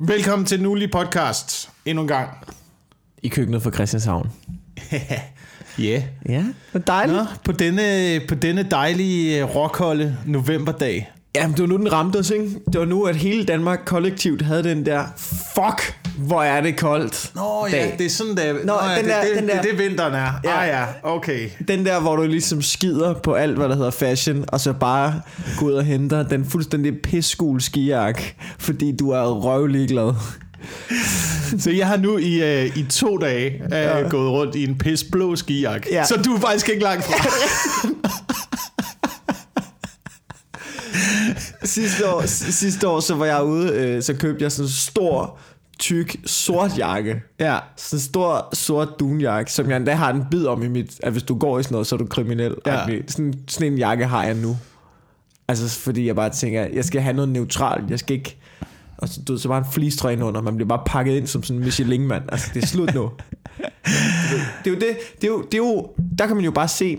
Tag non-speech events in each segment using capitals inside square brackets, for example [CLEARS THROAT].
Velkommen til den ugenlige podcast. Endnu en gang. I køkkenet for Christianshavn. [LAUGHS] Ja. yeah. Ja, det dejligt. Nå, på denne, på denne dejlige øh, rockholde novemberdag. Jamen, det var nu, den ramte os, ikke? Det var nu, at hele Danmark kollektivt havde den der, fuck, hvor er det koldt. Nå ja, dag. det er sådan, der. Nå, Nå, ja, den det, der- det, den der- det, det, vinteren er. Ja. Ah ja, okay. Den der, hvor du ligesom skider på alt, hvad der hedder fashion, og så bare går ud og henter den fuldstændig pissgul skijakke, fordi du er røvlig glad. Så jeg har nu i, uh, i to dage uh, ja. gået rundt i en pisblå skijakke. Ja. Så du er faktisk ikke langt fra. [LAUGHS] Sidste år, sidste år så var jeg ude, øh, så købte jeg sådan en stor, tyk, sort jakke. ja. Sådan en stor, sort dunjakke, som jeg endda har en bid om i mit... At hvis du går i sådan noget, så er du kriminel. Ja. Sådan, sådan en jakke har jeg nu. Altså, fordi jeg bare tænker, jeg skal have noget neutralt. Jeg skal ikke... Og så, du, så bare en fleecetrøje under. Man bliver bare pakket ind som sådan en Michelin-mand. Altså, det er slut nu. [LAUGHS] det er jo det. Det er jo, det er jo, der kan man jo bare se,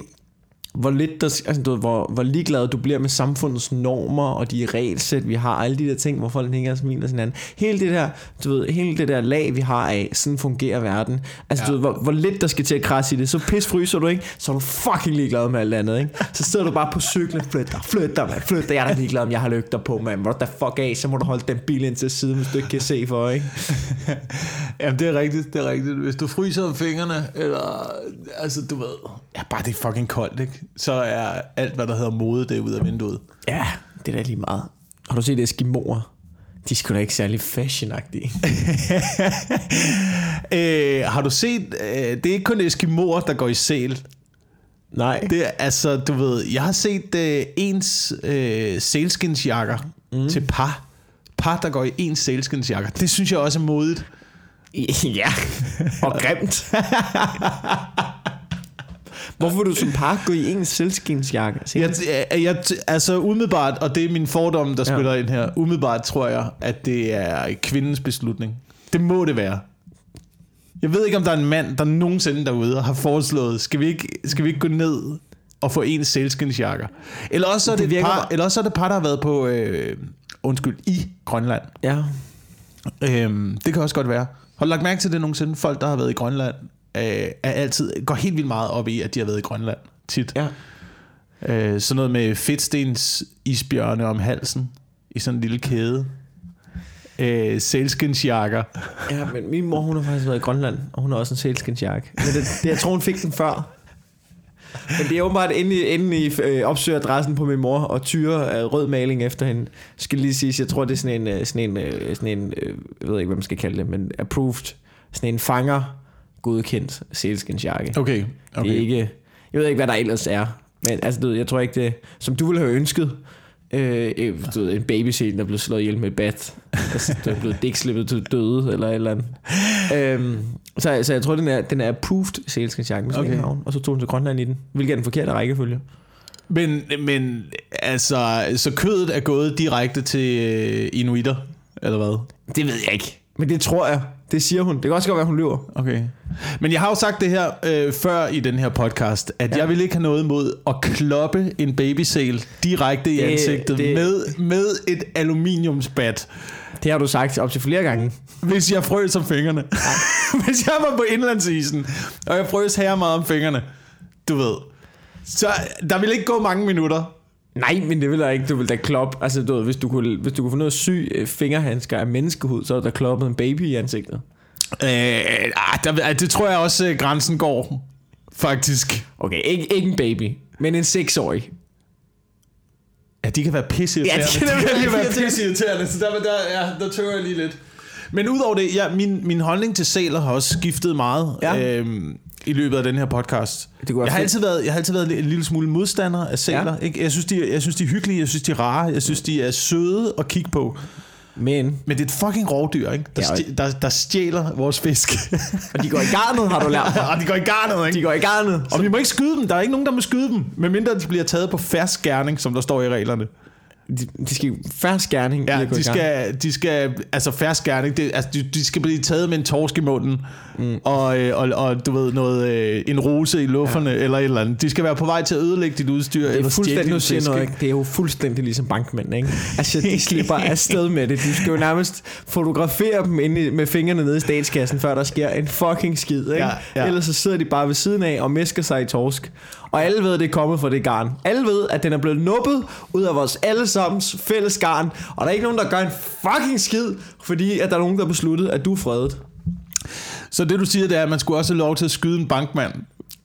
hvor lidt der, altså, du hvor, hvor ligeglad du bliver med samfundets normer og de regelsæt, vi har, alle de der ting, hvor folk hænger og smiler sådan anden. Hele det der, du ved, hele det der lag, vi har af, sådan fungerer verden. Altså, ja. Du ved, hvor, hvor lidt der skal til at krasse i det. Så pis fryser du, ikke? Så er du fucking ligeglad med alt andet, ikke? Så sidder du bare på cyklen, flyt dig, flyt dig, mand, flyt dig. Jeg er da ligeglad, om jeg har lygter på, mand. What the fuck af, så må du holde den bil ind til siden, hvis du ikke kan se for, ikke? [LAUGHS] Jamen, det er rigtigt, det er rigtigt. Hvis du fryser om fingrene, eller... Altså, du ved... Ja, bare det er fucking koldt, ikke? Så er alt, hvad der hedder mode, det er ud af vinduet. Ja, det er da lige meget. Har du set Eskimoer? De er sgu da ikke særlig fashionagtige. [LAUGHS] øh, har du set... Øh, det er ikke kun Eskimoer, der går i sel. Nej. Det er, altså, du ved... Jeg har set øh, ens øh, sælskinsjakker mm. til par. Par, der går i ens sælskinsjakker. Det synes jeg også er modigt. [LAUGHS] Ja, og grimt. [LAUGHS] Hvorfor vil du som par gå i en selskinsjakke? Se, Jeg, jeg, jeg, altså umiddelbart, og det er min fordom, der Ja. spiller ind her. Umiddelbart tror jeg, at det er kvindens beslutning. Det må det være. Jeg ved ikke, om der er en mand, der nogensinde derude har foreslået, skal vi ikke, skal vi ikke gå ned og få en sælskinsjakker? Eller også så er det, Det virker par, bare- eller også så er det par, der har været på, øh, undskyld, i Grønland. Ja. Øhm, det kan også godt være. Har du lagt mærke til det nogensinde? Folk, der har været i Grønland, øh, er altid, går helt vildt meget op i, at de har været i Grønland tit. Ja. Øh, sådan noget med fedtstens isbjørne om halsen i sådan en lille kæde. Øh, sælskinsjakker. ja, men min mor, hun har faktisk været i Grønland, og hun har også en selskinsjakke. Men det, det, jeg tror, hun fik den før. Men det er åbenbart i, inde i øh, opsøger adressen på min mor og tyrer øh, rød maling efter hende. Skal lige sige, jeg tror, det er sådan en, øh, sådan en, øh, sådan en øh, jeg ved ikke, hvad man skal kalde det, men approved. Sådan en fanger godkendt selskinsjakke. Okay. Okay. Det er ikke, jeg ved ikke, hvad der ellers er. Men altså, du ved, jeg tror ikke det, som du ville have ønsket, øh, du ved, en babyscene, der blev slået ihjel med et bat, altså, der er blevet dækslippet til døde, eller et eller andet. øhm, så, så jeg tror, den er, den er approved sælskinsjakke med Okay. okay. og så tog hun til Grønland i den, hvilket er den forkerte rækkefølge. Men, men altså, så kødet er gået direkte til øh, inuitter, eller hvad? Det ved jeg ikke. Men det tror jeg. Det siger hun. Det kan også godt være, hun lyver. Okay. Men jeg har jo sagt det her øh, før i den her podcast, at ja. Jeg vil ikke have noget imod at kloppe en babysæl direkte i ansigtet det- med, med et aluminiumsbat. Det har du sagt op til flere gange. Hvis jeg frøs om fingrene. [LAUGHS] Hvis jeg var på indlandsisen, og jeg frøs her meget om fingrene, du ved. Så der ville ikke gå mange minutter. Nej, men det vil jeg ikke. Du vil da kloppe. Altså, du ved, hvis du kunne, hvis du kunne få noget syg øh, fingerhandsker af menneskehud, så er der kloppet en baby i ansigtet. Øh, ah, der, det tror jeg også, øh, grænsen går. Faktisk. Okay, ikke, ikke en baby, men en seksårig. Ja, de kan være pisseirriterende. Ja, de kan [LAUGHS] de være kan være pisseirriterende. pisseirriterende. Så der, der, ja, der tøver jeg lige lidt. Men udover det, ja, min, min holdning til sæler har også skiftet meget Ja. øhm, i løbet af den her podcast. Det jeg, har altid været, jeg har altid været en lille smule modstander af sæler. Ja. Ikke? Jeg, synes, de, jeg synes, de er hyggelige, jeg synes, de er rare, jeg synes, de er søde at kigge på. Men, Men det er et fucking rovdyr, ikke? Der, Ja, der, der stjæler vores fisk. og de går i garnet, har du lært [LAUGHS] mig. og de går i garnet, ikke? De går i garnet. Og vi må ikke skyde dem. Der er ikke nogen, der må skyde dem. Medmindre de bliver taget på færsk gerning, som der står i reglerne. De, de skal færre skærning i Ja, de skal, de skal, altså færre skærning, det, altså de, de skal blive taget med en torsk i munden, mm. og, øh, og, og du ved, noget, øh, en rose i lufferne, ja. eller et eller andet. De skal være på vej til at ødelægge dit udstyr, Det er eller fuldstændig, nu siger noget, ikke? det er jo fuldstændig ligesom bankmænd, ikke? Altså, de [LAUGHS] slipper afsted med det. De skal jo nærmest fotografere dem inde med fingrene nede i statskassen, før der sker en fucking skid, ikke? Ja, ja. Ellers så sidder de bare ved siden af og mesker sig i torsk. Og alle ved, at det er kommet fra det garn. Alle ved, at den er blevet nuppet ud af vores allesammens fælles garn. Og der er ikke nogen, der gør en fucking skid, fordi at der er nogen, der har besluttet, at du er fredet. Så det du siger, det er, at man skulle også have lov til at skyde en bankmand,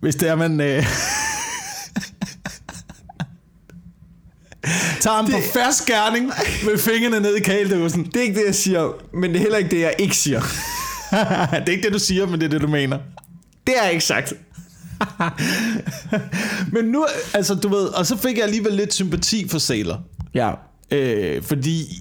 hvis det er, man... Øh... [LAUGHS] tager ham det... på færsk gerning med fingrene ned i kæledåsen. Det er ikke det, jeg siger, men det er heller ikke det, jeg ikke siger. [LAUGHS] det er ikke det, du siger, men det er det, du mener. Det er ikke sagt. [LAUGHS] Men nu, altså du ved, og så fik jeg alligevel lidt sympati for sæler. Ja. Øh, fordi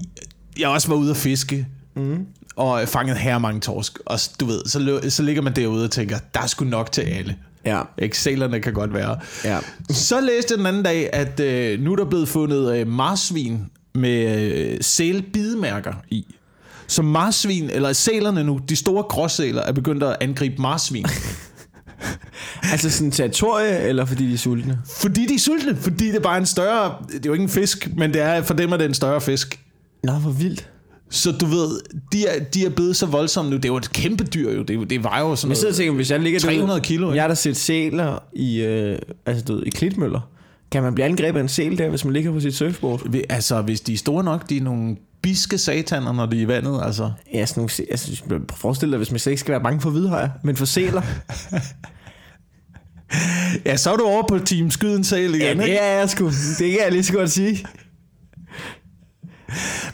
jeg også var ude at fiske, mm. og fanget her mange torsk. Og du ved, så, så ligger man derude og tænker, der er sgu nok til alle. Ja. Ikke? Sælerne kan godt være. Ja. Så læste jeg den anden dag, at øh, nu er der blevet fundet øh, marsvin med øh, sælbidemærker i. Så marsvin, eller sælerne nu, de store gråsæler, er begyndt at angribe marsvin. [LAUGHS] Altså sådan territorie, eller fordi de er sultne? fordi de er sultne, fordi det er bare en større... Det er jo ikke en fisk, men det er, for dem er det en større fisk. Nå, hvor vildt. Så du ved, de er, de er blevet så voldsomme nu. Det er jo et kæmpe dyr jo. Det, er jo- det var jo sådan Jeg sidder noget... tænker, hvis jeg ligger 300 kilo, ikke? Jeg har da set sæler i, øh, altså, du ved, i klitmøller. Kan man blive angrebet af en sæl der, hvis man ligger på sit surfboard? Altså, hvis de er store nok, de er nogle biske sataner, når de er i vandet, altså. Ja, sådan nogle, altså, forestil dig, hvis man slet ikke skal være bange for hvidhajer, men for sæler. [LAUGHS] [LAUGHS] Ja, så er du over på Team Skyd en sæl igen, ja, ikke? det er jeg sgu. Det kan jeg lige så godt sige.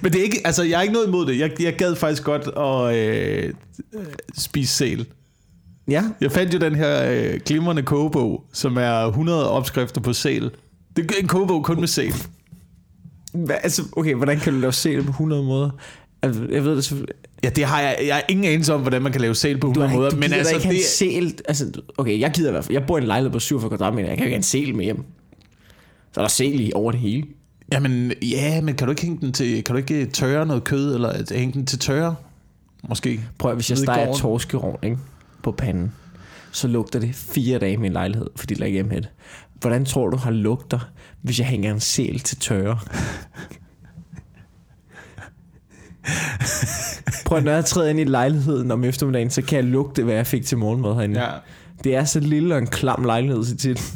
Men det er ikke, altså, jeg er ikke noget imod det. Jeg, jeg gad faktisk godt at øh, spise sæl. Ja, Jeg fandt jo den her øh, glimrende kogebog, som er 100 opskrifter på sæl. Det er en kogebog kun med sæl. Hva, altså, okay, hvordan kan du lave sæl på 100 måder? Altså, jeg ved det selvfølgelig. Ja, det har jeg, jeg har ingen anelse om, hvordan man kan lave sæl på 100 måder. men Men altså, ikke det, en sæl. Altså, okay, jeg gider i hvert fald. Jeg bor i en lejlighed på 47 kvadratmeter. Jeg kan jo ikke have en sæl med hjem. Så er der sæl i over det hele. Jamen, ja, men kan du ikke hænge den til, kan du ikke tørre noget kød, eller hænge den til tørre? Måske. Prøv hvis jeg steger gården. torskerovn ikke, på panden, så lugter det fire dage i min lejlighed, fordi der ikke er hjemme Hvordan tror du, har lugter, hvis jeg hænger en sæl til tørre? [LAUGHS] Prøv at, når jeg træder ind i lejligheden om eftermiddagen, så kan jeg lugte, hvad jeg fik til morgenmad herinde. Ja. Det er så lille og en klam lejlighed så tit.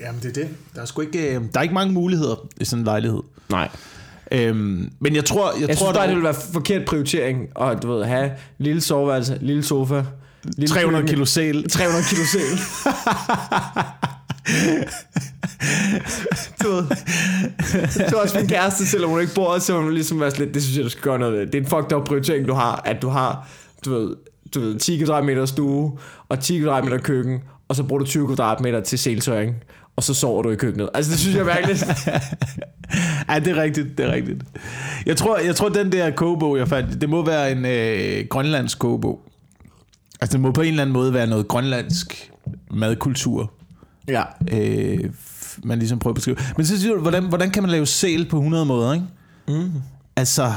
Jamen, det er det. Der er sgu ikke, øh, der er ikke mange muligheder i sådan en lejlighed. Nej. Øhm, men jeg tror, jeg, Jeg tror, synes bare, der det vil være forkert prioritering at du ved, have lille soveværelse, lille sofa, lille 300 køkken, kilo sæl. 300 kilo sæl. [LAUGHS] du ved. [LAUGHS] Jeg tror også min kæreste, selvom hun ikke bor, så hun ligesom sådan lidt, det synes jeg, du skal gøre noget ved. Det er en fucked up prioritering, du har, at du har, du ved, du ved 10 kvadratmeter stue, og 10 kvadratmeter køkken, og så bruger du 20 kvadratmeter til sæltøring, og så sover du i køkkenet. Altså, det synes jeg virkelig. [LAUGHS] Ja, det er rigtigt, det er rigtigt. Jeg tror, jeg tror den der kogebog, jeg fandt, det må være en øh, grønlandsk kogebog. Altså, det må på en eller anden måde være noget grønlandsk madkultur, ja. øh, man ligesom prøver at beskrive. Men så siger du, hvordan, hvordan kan man lave sæl på 100 måder, ikke? Mm. Altså,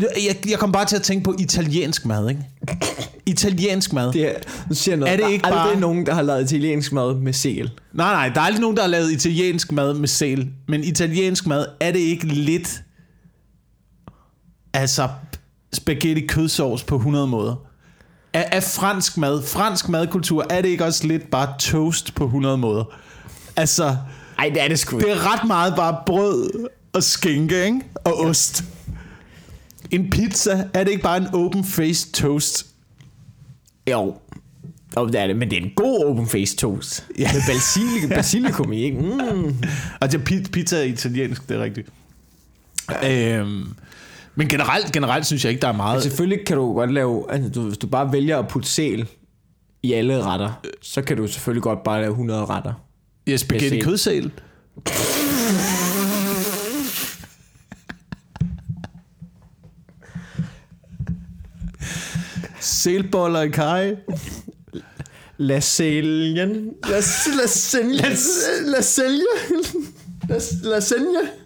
jeg, jeg kom bare til at tænke på italiensk mad, ikke? Italiensk mad. Det er, nu siger noget. Er det Der ikke aldrig bare- nogen, der har lavet italiensk mad med sel? Nej, nej, der er aldrig nogen, der har lavet italiensk mad med sæl. Men italiensk mad, er det ikke lidt... Altså, spaghetti kødsovs på 100 måder? Er, er fransk mad, fransk madkultur, er det ikke også lidt bare toast på 100 måder? Altså, Ej, det er det sgu det er ret meget bare brød og skinke, ikke? Og ost. En pizza, er det ikke bare en open-faced toast? Jo. Jo, det er det, men det er en god open face toast. Ja. [LAUGHS] Ja. Med basilikum, basilikum i, ikke? Mm. Og det er pi- pizza er italiensk, det er rigtigt. Øhm, men generelt, generelt synes jeg ikke, der er meget... Og selvfølgelig kan du godt lave, altså du, hvis du bare vælger at putte sel i alle retter, så kan du selvfølgelig godt bare lave 100 retter. Ja, spaghetti Jeg kødsæl. Sælboller i kaj. Lasalien. Las, lasagne. Lasagne.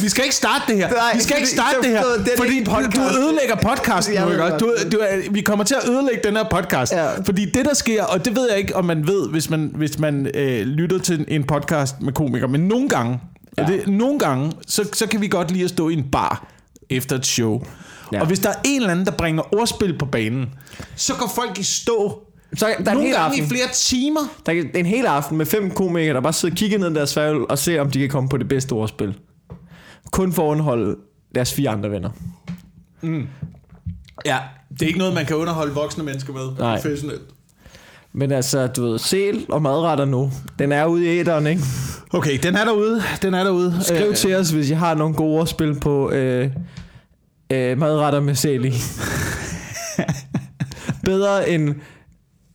Vi skal ikke starte det her. Nej, vi skal ikke starte det er her, det fordi en du, podcast. ødelægger podcasten nu, ikke? Du, du, vi kommer til at ødelægge den her podcast. Ja. Fordi det, der sker, og det ved jeg ikke, om man ved, hvis man, hvis man øh, lytter til en podcast med komikere, men nogle gange, ja. det, nogle gange så, så kan vi godt lide at stå i en bar efter et show. Ja. Og hvis der er en eller anden, der bringer ordspil på banen, så går folk i stå. Så der er en Nogle hel gange aften. i flere timer. Der er en hel aften med fem komikere, der bare sidder og kigger ned i deres sværvel og ser, om de kan komme på det bedste ordspil. Kun for at underholde deres fire andre venner. Ja, det er ikke noget, man kan underholde voksne mennesker med Nej. professionelt. Men altså, du ved, sæl og madretter nu. Den er ude i æderen, ikke? Okay, den er derude. Den er derude. Skriv Øh, til os, hvis I har nogle gode ordspil på øh, øh, madretter med sæl i. [LAUGHS] Bedre end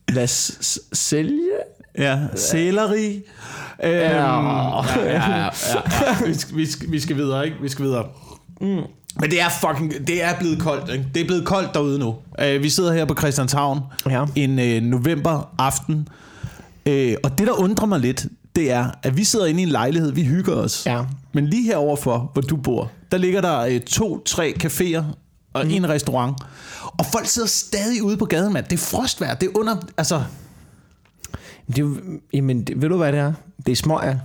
lad s- s- sælge? Ja, sæleri. Øhm, ja, ja, ja, ja. [LAUGHS] Vi, skal, vi, skal, vi skal videre, ikke? Vi skal videre. Mm. Men det er fucking, det er blevet koldt, ikke? Det er blevet koldt derude nu. Uh, vi sidder her på Christianshavn Ja. en uh, november aften. Uh, og det, der undrer mig lidt, det er, at vi sidder inde i en lejlighed, vi hygger os. Ja. Men lige heroverfor, hvor du bor, der ligger der uh, to, tre caféer og mm. en restaurant. Og folk sidder stadig ude på gaden, mand. Det er frostvejr. Det er under, altså... Det, jamen, det, ved du hvad det er? Det er smøger.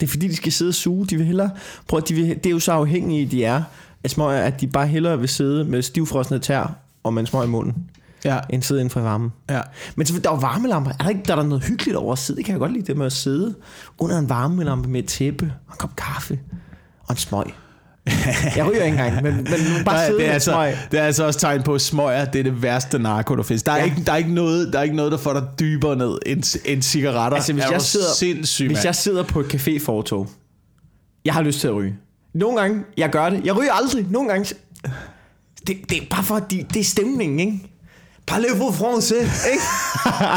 Det er fordi, de skal sidde og suge. De vil hellere... Prøv, de vil, det er jo så afhængige, de er af smøger, at de bare hellere vil sidde med stivfrosne tær og med en smøg i munden, Ja, end sidde inden for varmen. ja. Men så, der er jo varmelamper. Er der, ikke, der er der noget hyggeligt over at sidde? Det kan jeg godt lide det med at sidde under en varmelampe med et tæppe og en kop kaffe og en smøg. Jeg ryger ikke engang, men, men [LAUGHS] bare Nej, sidde det, er altså, smøg. det er altså også tegn på, at smøger det er det værste narko, der findes. Der er, ja. Ikke, der, er ikke noget, der er ikke noget, der får dig dybere ned end, end cigaretter. Altså, hvis jeg, sidder, hvis jeg sidder på et café-fortog, jeg har lyst til at ryge. Nogle gange, jeg gør det. Jeg ryger aldrig. Nogle gange, det, det er bare for, at de, det er stemningen, ikke? Parlez vous français, ikke?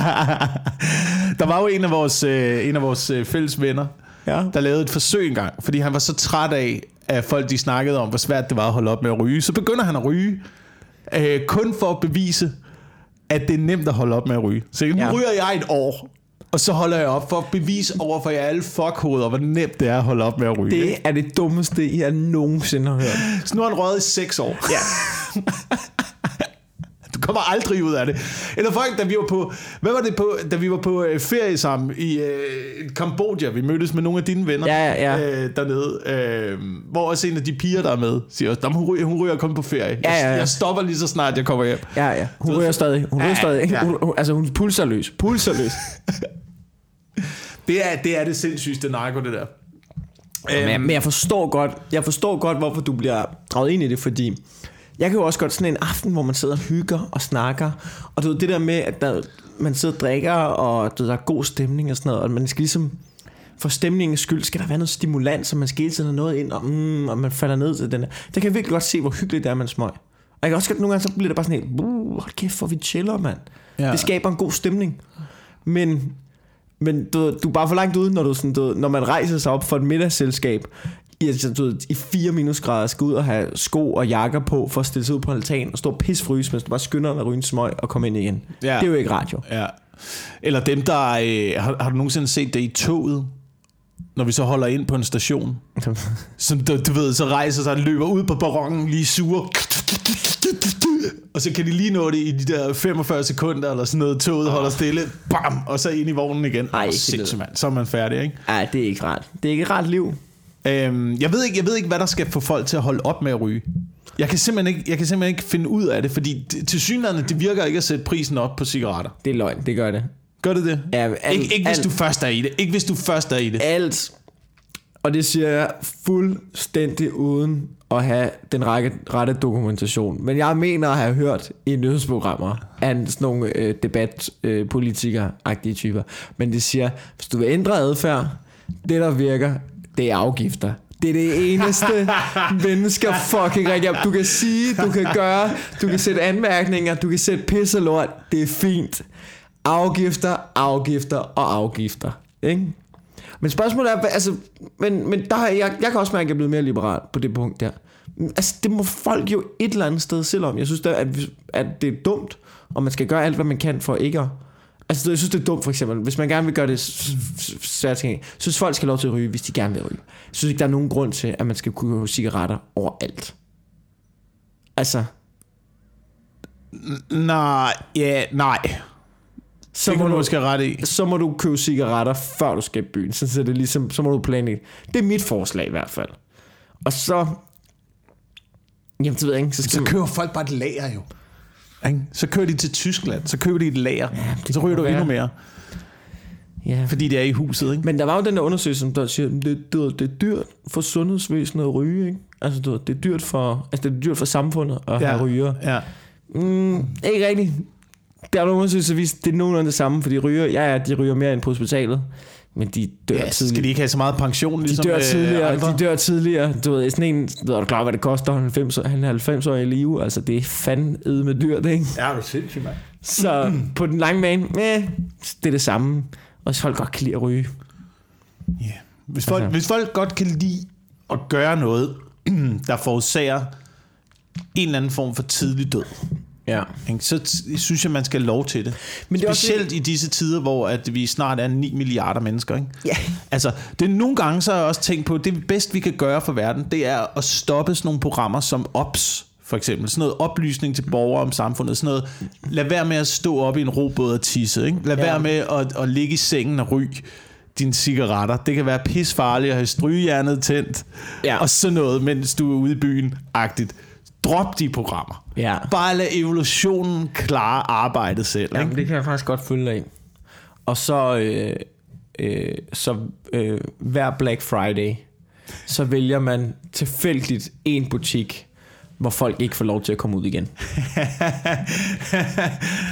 [LAUGHS] Der var jo en af vores, øh, en af vores øh, fælles venner, Ja. der lavede et forsøg engang, fordi han var så træt af, at folk de snakkede om, hvor svært det var at holde op med at ryge. Så begynder han at ryge, øh, kun for at bevise, at det er nemt at holde op med at ryge. Så nu ja. Ryger jeg et år, og så holder jeg op for at bevise over for jer alle fuckhoveder, hvor nemt det er at holde op med at ryge. Det er det dummeste, I har nogensinde har hørt. Så nu har han røget i seks år. Ja. [LAUGHS] Kommer aldrig ud af det. Eller folk, da vi var på, hvad var det på, da vi var på øh, ferie sammen i øh, Kambodja, vi mødtes med nogle af dine venner Ja, ja, ja. Øh, dernede, øh, hvor også en af de piger, der er med, siger også, "Nå, men hun, ryger, hun ryger kun på ferie. Ja, ja, ja. Jeg, jeg stopper lige så snart, jeg kommer hjem. Ja, ja. Hun ryger stadig. Hun ryger Ja, stadig. Ja. Hun, hun, altså, hun pulser løs. Pulser løs. [LAUGHS] Det er det, er det sindssygste narko, det der. Men, men jeg forstår godt, jeg forstår godt, hvorfor du bliver draget ind i det, fordi jeg kan jo også godt sådan en aften, hvor man sidder og hygger og snakker, og du ved, det der med, at der, man sidder og drikker, og du ved, der er god stemning og sådan noget, og man skal ligesom, for stemningens skyld, skal der være noget stimulans, så man skal hele tiden have noget ind, og, mm, og man falder ned til den der. Der kan jeg virkelig godt se, hvor hyggeligt det er en smøg. Og jeg kan også godt, nogle gange, så bliver det bare sådan helt, uh, hold kæft, hvor vi chiller, mand. Ja. Det skaber en god stemning. Men men du, du er bare for langt ude, når, du sådan, du, når man rejser sig op for et middagsselskab, i, i 4 minusgrader skal ud og have sko og jakker på for at stille sig ud på altanen og stå og pisfryse, mens du bare skynder dig at ryge en smøg og komme ind igen. Ja. Det er jo ikke radio. Ja. Eller dem, der... Øh, har, har du nogensinde set det i toget? Når vi så holder ind på en station. [LAUGHS] Som du, du ved, så rejser sig og løber ud på perronen, lige sure. Og så kan de lige nå det i de der 45 sekunder, eller sådan noget. Toget holder stille. Bam! Og så ind i vognen igen. Ej, ikke sindssygt, mand. Så er man færdig, ikke? Nej, det er ikke rart. Det er ikke et rart liv. Øhm, jeg, ved ikke, jeg ved ikke, hvad der skal få folk til at holde op med at ryge. Jeg kan simpelthen ikke, jeg kan simpelthen ikke finde ud af det, fordi til synligheden, det virker ikke at sætte prisen op på cigaretter. Det er løgn, det gør det. Gør det det? Ja, alt, ikke, ikke hvis alt, du først er i det. Ikke hvis du først er i det. Alt, og det siger jeg fuldstændig uden at have den rette, rette dokumentation. Men jeg mener at have hørt i nyhedsprogrammer af sådan nogle øh, debatpolitikere-agtige typer. Men det siger, hvis du vil ændre adfærd, det der virker, det er afgifter. Det er det eneste, [LAUGHS] mennesker fucking op. Du kan sige, du kan gøre, du kan sætte anmærkninger, du kan sætte pisse lort. Det er fint. Afgifter, afgifter og afgifter. Ikke? Men spørgsmålet er, altså, men, men der har jeg, jeg kan også mærke, at jeg er blevet mere liberal på det punkt der. Altså, det må folk jo et eller andet sted selv om. Jeg synes, der, at, at det er dumt, og man skal gøre alt, hvad man kan for ikke at, Altså, jeg synes, det er dumt, for eksempel. Hvis man gerne vil gøre det svært tilgængeligt, så synes folk skal have lov til at ryge, hvis de gerne vil ryge. Jeg synes ikke, der er nogen grund til, at man skal kunne købe cigaretter overalt. Altså, Nej, ja, nej. så må, du måske ret i. så må du købe cigaretter, før du skal i byen. Så, så, er det ligesom, så må du planlægge. Det er mit forslag i hvert fald. Og så... Jamen, det ved jeg ikke. Så skal Så man- køber folk bare et lager jo. Ikke? Så kører de til Tyskland, så køber de et lager, ja, det så ryger du godt endnu være. mere, Ja. fordi det er i huset. Ikke? Men der var jo den der undersøgelse, som der siger, det, det, det er dyrt for sundhedsvæsenet at ryge, ikke? Altså, ved, det er dyrt for, altså, det er dyrt for samfundet at ja. have ryger. Ja. Mm, ikke rigtigt. Der er nogle undersøgelser, der viser, det er nogenlunde det samme, fordi ryger, ja, ja, de ryger mere end på hospitalet, men de dør ja ja, skal tidligere. de ikke have så meget pension, De ligesom dør øh, tidligere, andre? de dør tidligere. Du ved, sådan en, ved, du klar, hvad det koster, han er 90, han er 90 år i live, altså det er fandme med dyrt, ikke? Ja, du er sindssygt, mand. Så [CLEARS THROAT] på den lange bane, eh, det er det samme. Og folk godt kan lide at ryge. Yeah. Hvis, folk, Altså. hvis folk godt kan lide at gøre noget, [CLEARS THROAT] der forårsager en eller anden form for tidlig død, Ja. ikke, så synes jeg, man skal have lov til det. Men det er også Specielt i disse tider, hvor at vi snart er 9 milliarder mennesker. Ikke? Ja. Altså, det er nogle gange, så har jeg også tænkt på, at det bedste, vi kan gøre for verden, det er at stoppe sådan nogle programmer som OPS, for eksempel. Sådan noget oplysning til borgere om samfundet. Sådan noget, lad være med at stå op i en robåd og tisse. Ikke? Lad Ja. være med at, at ligge i sengen og ryge dine cigaretter. Det kan være pisfarligt at have strygejernet tændt. Ja. Og sådan noget, mens du er ude i byen. Agtigt. Drop de programmer. Ja. Bare lad evolutionen klare arbejdet selv. Ikke? Jamen, det kan jeg faktisk godt følge dig i. Og så, øh, øh, så øh, hver Black Friday, så vælger man tilfældigt en butik, hvor folk ikke får lov til at komme ud igen. [LAUGHS]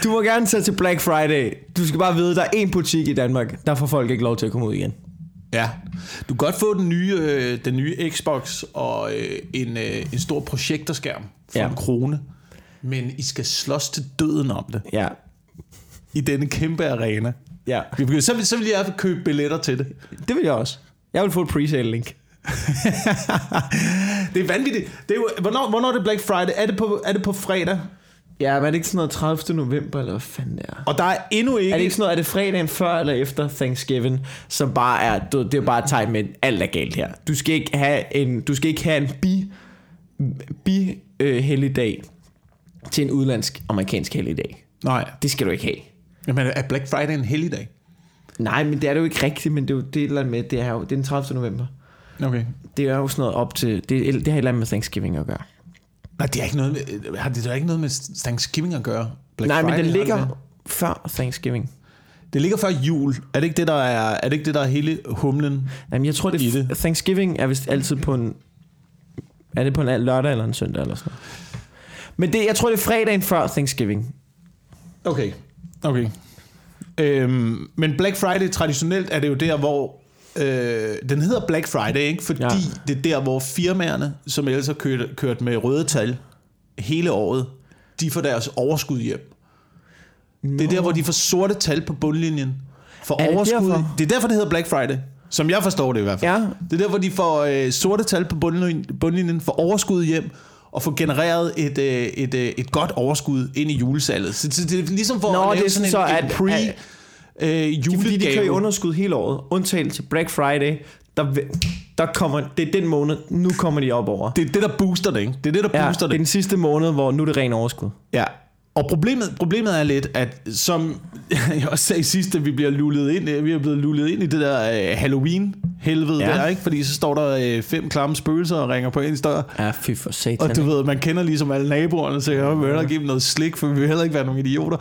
du må gerne tage til Black Friday. Du skal bare vide, at der er en butik i Danmark, der får folk ikke lov til at komme ud igen. Ja. Du kan godt få den nye, øh, den nye Xbox og øh, en, øh, en stor projektorskærm for Ja. en krone. Men I skal slås til døden om det. Ja. I denne kæmpe arena. ja. Så vil, så vil jeg købe billetter til det. Det vil jeg også. Jeg vil få et pre-sale link. [LAUGHS] det er vanvittigt. Det er jo, hvornår, hvornår er det Black Friday? Er det på, er det på fredag? Ja, men er det ikke sådan noget 30. november, eller hvad fanden det er? Og der er endnu ikke... Er det ikke sådan noget, er det fredagen før eller efter Thanksgiving, som bare er, det er bare et tegn med, alt er galt her. Du skal ikke have en, du skal ikke have en bi, bi øh, helligdag til en udlandsk amerikansk helligdag. Nej. Det skal du ikke have. Jamen, er Black Friday en helligdag? Nej, men det er det jo ikke rigtigt, men det er jo det er et eller andet med, det er jo det er den 30. november. Okay. Det er jo sådan noget op til, det, er- det har et eller andet med Thanksgiving at gøre. Nej, det er ikke noget med, har det da ikke noget med Thanksgiving at gøre? Black Nej, men Friday, den har ligger det? før Thanksgiving. Det ligger før jul. Er det ikke det, der er, er, det ikke det, der er hele humlen? Jamen, jeg tror, det, det. det. Thanksgiving er vist altid på en... Er det på en lørdag eller en søndag eller sådan? Men det, jeg tror, det er fredagen før Thanksgiving. Okay. Okay. Øhm, men Black Friday traditionelt er det jo der, hvor... Øh, den hedder Black Friday, ikke? fordi Ja. det er der, hvor firmaerne, som ellers har kørt, kørt med røde tal hele året, de får deres overskud hjem. Det er der, hvor de får sorte tal på bundlinjen. For Er det overskud. derfor? Det er derfor, det hedder Black Friday. Som jeg forstår det i hvert fald. Ja. Det er der, hvor de får øh, sorte tal på bundlinjen, bundlinjen, får overskud hjem, og får genereret et, øh, et, øh, et godt overskud ind i julesalget. Så, så det er ligesom for Nå, at det lave er sådan sådan en, så, en at- pre at- øh, Det er fordi, de kører i julegave. underskud hele året. Undtagen til Black Friday. Der, der kommer, det er den måned, nu kommer de op over. Det er det, der booster det, ikke? Det er det, der Ja, booster det er det. den sidste måned, hvor nu er det ren overskud. Ja. Og problemet, problemet er lidt, at som [LAUGHS] jeg også sagde sidst, at vi bliver lullet ind, vi er blevet lullet ind i det der øh, Halloween-helvede Ja. ja. der, ikke? Fordi så står der øh, fem klamme spøgelser og ringer på ens dør. Ja, fy for satan. Og du ved, man kender ligesom alle naboerne, så jeg vil hellere give dem noget slik, for vi vil heller ikke være nogle idioter.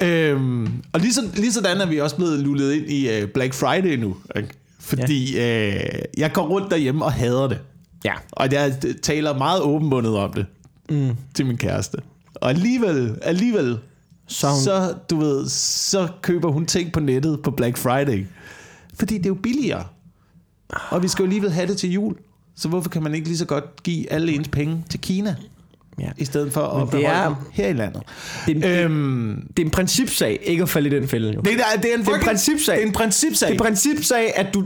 Ja. Øhm, og lige, så, lige sådan er vi også blevet lullet ind i uh, Black Friday nu. Ikke? Fordi øh, jeg går rundt derhjemme og hader det. Ja. Og jeg taler meget åbenbundet om det Mm. til min kæreste. Og alligevel, alligevel, Så hun- så, du ved, så køber hun ting på nettet på Black Friday. Fordi det er jo billigere. Og vi skal jo alligevel have det til jul. Så hvorfor kan man ikke lige så godt give alle ens penge til Kina, Ja. i stedet for Men at det beholde er- dem her i landet? Det, er, en- Øhm, det er en principsag, ikke at falde i den fælde, jo. det, er, det er en, Det er en principsag. Det er en principsag. Det er en principsag, at du...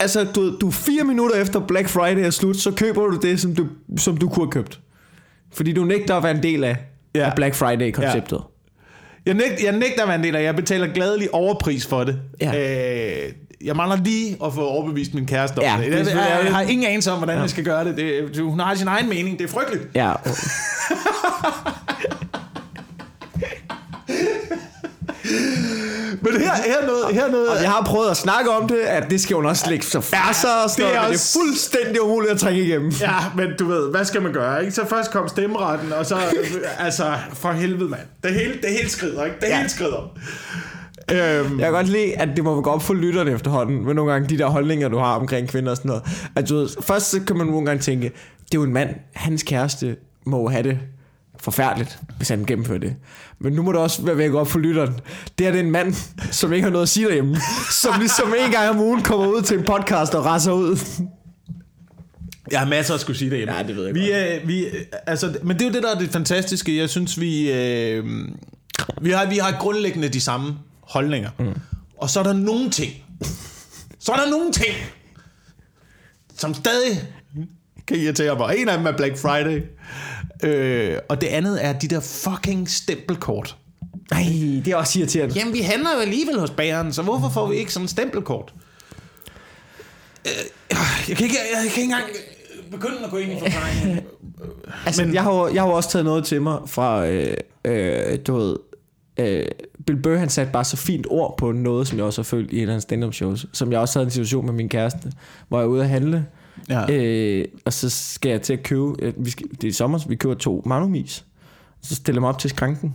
Altså, du, du fire minutter efter Black Friday er slut, så køber du det, som du, som du kunne have købt. Fordi du nægter at være en del af, ja. Ja. af Black Friday-konceptet. Jeg, nægt, jeg nægter at være en del af, jeg betaler gladelig overpris for det. Ja. Øh, jeg mangler lige at få overbevist min kæreste om Ja, det. Jeg, jeg, jeg, har ingen anelse om, hvordan ja. jeg skal gøre det. det. Hun har sin egen mening. Det er frygteligt. Ja. [LAUGHS] Men her, her er noget... Her er noget Og jeg har prøvet at snakke om det, at det skal hun også lægge så sig og sådan det er men det også- er fuldstændig umuligt at trænge igennem. Ja, men du ved, hvad skal man gøre, ikke? Så først kom stemmeretten, og så... altså, for helvede, mand. Det hele, det hele skrider, ikke? Det Ja. hele skrider. Øhm, Jeg kan godt lide, at det må gå op for lytterne efterhånden, med nogle gange de der holdninger, du har omkring kvinder og sådan noget. At du ved, først så kan man nogle gange tænke, det er jo en mand, hans kæreste må jo have det forfærdeligt, hvis han gennemfører det. Men nu må det også være gå op for lytteren. Det er det en mand, som ikke har noget at sige derhjemme, [LAUGHS] som ligesom en gang om ugen kommer ud til en podcast og rasser ud. Jeg har masser at skulle sige derhjemme. Ja, det ved jeg vi, øh, vi, altså, Men det er jo det, der er det fantastiske. Jeg synes, vi, øh, vi, har, vi har grundlæggende de samme holdninger. Mm. Og så er der nogle ting. Så er der nogle ting, som stadig kan irritere mig. En af dem er Black Friday. Øh, og det andet er de der fucking stempelkort. Nej, det er også irriterende. Jamen, vi handler jo alligevel hos bageren, så hvorfor får vi ikke sådan en stempelkort? Øh, jeg, kan ikke, jeg, jeg kan ikke engang begynde at gå ind i forklaringen. [LAUGHS] Altså, Men- jeg, har, jeg har også taget noget til mig fra, øh, øh, du ved, øh, Bill Burr, han satte bare så fint ord på noget, som jeg også har følt i en af hans stand-up shows, som jeg også havde en situation med min kæreste, hvor jeg er ude at handle, Ja. øh, og så skal jeg til at købe, øh, vi skal, det er i sommer, så vi køber to magnumis, så stiller jeg mig op til skranken,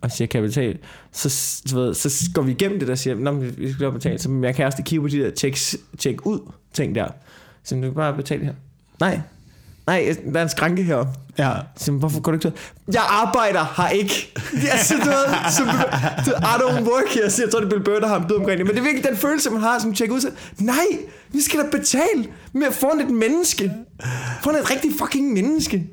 og siger, kan jeg betale? Så, så, ved, så går vi igennem det der, og siger, Nå, vi skal betale. Så min kæreste kigger på de der check, check ud ting der. Så du kan bare betale her. Nej, nej, der er en skranke heroppe. ja. Så, hvorfor går du ikke til? Jeg arbejder her ikke. Jeg siger, du ved, som, I don't work here. Så jeg tror, det er Bill Burr, der har en omkring det. Men det er virkelig den følelse, man har som tjekker ud. Så, nej, vi skal da betale med foran et menneske. Foran et rigtig fucking menneske.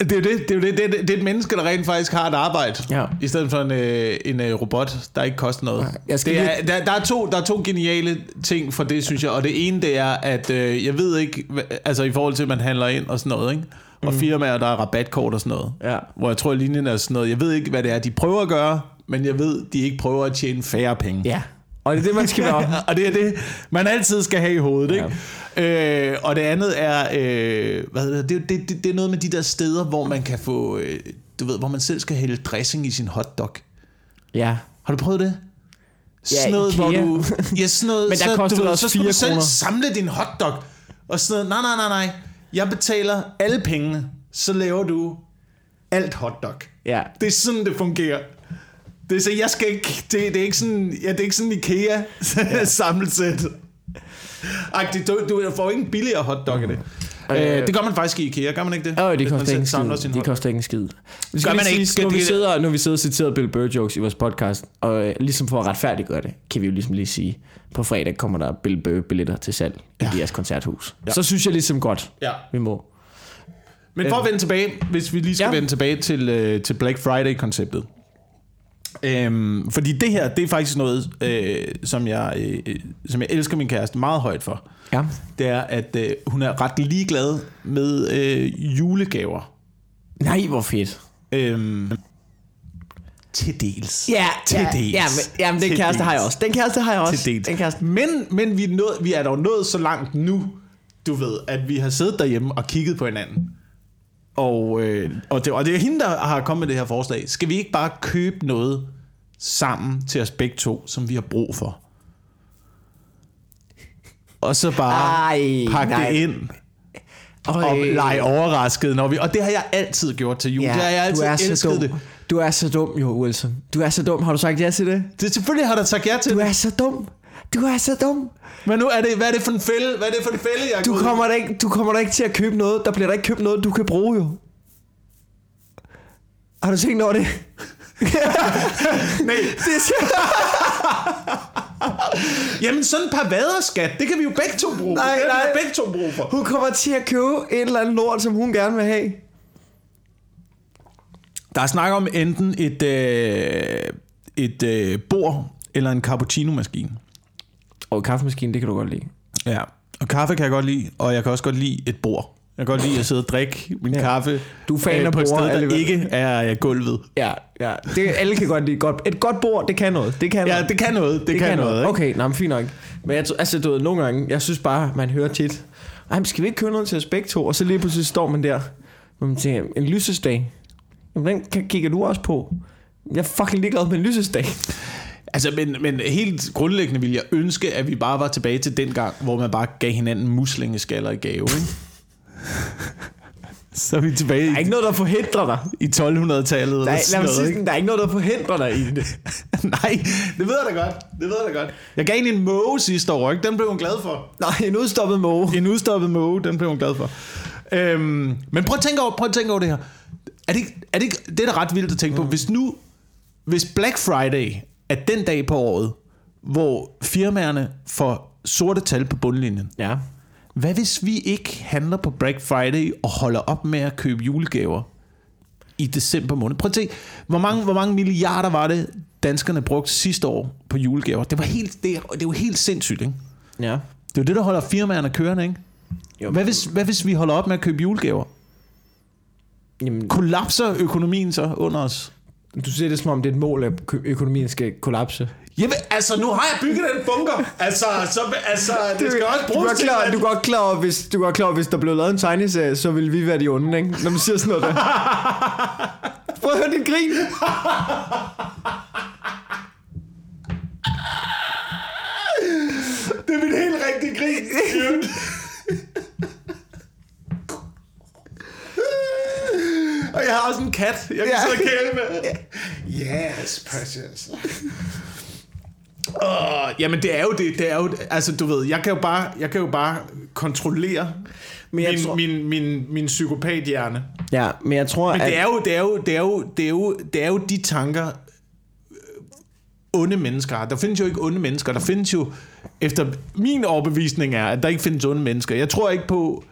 Det er jo det. Det er, jo det. Det, er, det er et menneske, der rent faktisk har et arbejde. Ja. I stedet for en, øh, en øh, robot, der ikke koster noget. jeg skal det er, der, der, er to, der er to geniale ting for det, synes jeg. Og det ene, det er, at øh, jeg ved ikke, altså i forhold til, at man handler ind og sådan noget, ikke? Og mm. firmaer, der er rabatkort og sådan noget. Ja. Hvor jeg tror, at linjen er sådan noget. Jeg ved ikke, hvad det er, de prøver at gøre, men jeg ved, de ikke prøver at tjene færre penge. Ja. Og det er det, man skal være. [LAUGHS] og det er det, man altid skal have i hovedet, ikke? Øh, og det andet er, øh, hvad hedder det, det, det, det, er noget med de der steder, hvor man kan få, øh, du ved, hvor man selv skal hælde dressing i sin hotdog. Ja. Har du prøvet det? Ja, Sådan noget, hvor du... [LAUGHS] Ja, sådan noget, Men der så, koster du også så skal fire du selv kroner. samle din hotdog. Og sådan noget, nej, nej, nej, nej. Jeg betaler alle pengene, så laver du alt hotdog. Ja. Det er sådan, det fungerer. Det er så, jeg skal ikke, det, det er ikke sådan, ja, det er ikke sådan IKEA ja. [LAUGHS] samlesæt. Agtigt, du, du får ikke en billigere hotdog af det. Øh, det gør man faktisk i IKEA, gør man ikke det? Åh, det man koster ikke samler skid. Det koster ikke en skid. Vi Gør skal man lige ikke? sige, Skal nu vi, sidder, nu vi sidder og citeret Bill Burr jokes i vores podcast, og øh, ligesom for at retfærdiggøre det, kan vi jo ligesom lige sige, på fredag kommer der Bill Burr billetter til salg i Ja. jeres koncerthus. Ja. Så synes jeg ligesom godt, Ja. vi må. Men for at vende tilbage, hvis vi lige skal. Ja. vende tilbage til, øh, til Black Friday-konceptet. Øhm, fordi det her, det er faktisk noget, øh, som, jeg, øh, som jeg elsker min kæreste meget højt for. Ja. Det er, at øh, hun er ret ligeglad med øh, julegaver. Nej, hvor fedt. Øhm, til dels. Ja, til ja, dels. ja, men, ja, men den Til kæreste har jeg dels. også. Den kæreste har jeg også. Til dels. Den kæreste. Men, men vi, er nået, vi er dog nået så langt nu, du ved, at vi har siddet derhjemme og kigget på hinanden. Og, øh, og, det, og det er hende, der har kommet med det her forslag. Skal vi ikke bare købe noget sammen til os begge to, som vi har brug for? Og så bare Ej, pakke nej. det ind og lege overrasket. Når vi, og det har jeg altid gjort til jul. Ja, det har jeg altid du er så elsket dum. det. Du er så dum, jo, Wilson. Du er så dum. Har du sagt ja til det? det. Selvfølgelig har der sagt ja til Du det. er så dum. Du er så dum. Men nu er det, hvad er det for en fælde? Hvad er det for en fælde, jeg Du kommer, da ikke, du kommer da ikke til at købe noget. Der bliver der ikke købt noget, du kan bruge jo. Har du tænkt over det? [LAUGHS] Nej, [LAUGHS] det er [LAUGHS] Jamen sådan et par vader, skat, det kan vi jo begge to bruge. Nej, det nej. vi begge to bruge for. hun kommer til at købe et eller andet lort, som hun gerne vil have. Der er snak om enten et, øh, et øh, bord eller en cappuccino-maskine. Og kaffemaskinen, det kan du godt lide. Ja. Og kaffe kan jeg godt lide, og jeg kan også godt lide et bord. Jeg kan godt lide at sidde og drikke min Ja. kaffe Du er fan øh, på et bord, sted, der alligevel. ikke er øh, gulvet. Ja, ja. Det, alle kan godt lide et godt, et godt bord, det kan noget. Det kan Ja, noget. det kan noget. Det, det kan, noget. Ikke? Okay, nej, men fint nok. Men jeg, altså, du ved, nogle gange, jeg synes bare, man hører tit, ej, men skal vi ikke købe noget til os begge to? Og så lige pludselig står man der, hvor man tænker, en lysesdag, jamen den kigger du også på. Jeg er fucking ligeglad med en lysesdag. Altså, men, men helt grundlæggende ville jeg ønske, at vi bare var tilbage til den gang, hvor man bare gav hinanden muslingeskaller i gave. Ikke? Så er vi tilbage Der er i, ikke noget, der forhindrer dig. i 1200-tallet. Der eller er, sådan lad mig noget, sådan, der er ikke noget, der forhindrer dig i det. [LAUGHS] Nej, det ved jeg da godt. Det ved jeg da godt. Jeg gav hende en måge sidste år, ikke? Den blev hun glad for. Nej, en udstoppet måge. En udstoppet måge, den blev hun glad for. Øhm, men prøv at tænke over, prøv at tænke over det her. Er det, ikke- er det, ikke, det er da ret vildt at tænke på. Hvis nu, hvis Black Friday er den dag på året, hvor firmaerne får sorte tal på bundlinjen. Ja. Hvad hvis vi ikke handler på Black Friday og holder op med at købe julegaver i december måned? Prøv at tænke, hvor mange, hvor mange milliarder var det, danskerne brugte sidste år på julegaver? Det var helt, det, det var helt sindssygt, ikke? Ja. Det er jo det, der holder firmaerne kørende, ikke? Jo, Hvad hvis, hvad hvis vi holder op med at købe julegaver? Jamen, Kollapser økonomien så under os? Du siger det som om, det er et mål, at økonomien skal kollapse. Jamen, altså, nu har jeg bygget den bunker. Altså, så, altså det skal også du bruges er til... klar, at- du er godt klar over, hvis, du er klar hvis der blev lavet en tegneserie, så ville vi være de onde, ikke? Når man siger sådan noget der. [LAUGHS] Prøv at høre din grin. Det er mit helt rigtige grin. Og jeg har også en kat, jeg kan Ja. sidde og kæle med. Yes, precious. Oh, jamen det er jo det, det er jo, altså du ved, jeg kan jo bare, jeg kan jo bare kontrollere Men jeg min, tror- min, min, min psykopathjerne. Ja, men jeg tror, Men at... det er jo, det er jo, det er jo, det er jo, det er jo de tanker, øh, onde mennesker. Der findes jo ikke onde mennesker. Der findes jo, efter min overbevisning er, at der ikke findes onde mennesker. Jeg tror ikke på,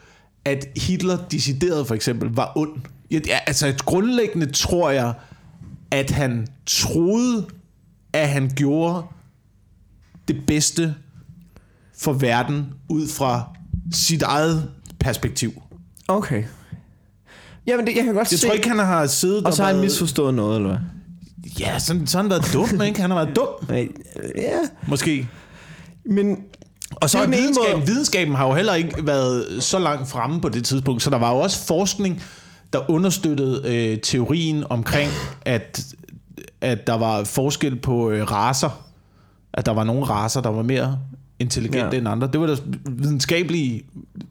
at Hitler decideret for eksempel var ond. Jeg, ja, altså grundlæggende tror jeg, at han troede, at han gjorde det bedste for verden ud fra sit eget perspektiv. Okay. Jamen, det, jeg kan godt Jeg se... tror ikke, han har siddet og så har han været- misforstået noget, eller hvad? Ja, sådan, så har han været dum, ikke? Han har været dum, Øh, Ja, måske. men... Og så videnskaben, videnskaben har jo heller ikke været så langt fremme på det tidspunkt, så der var jo også forskning, der understøttede øh, teorien omkring, at, at der var forskel på øh, raser. At der var nogle raser, der var mere intelligente Ja. end andre. Det var der videnskabelige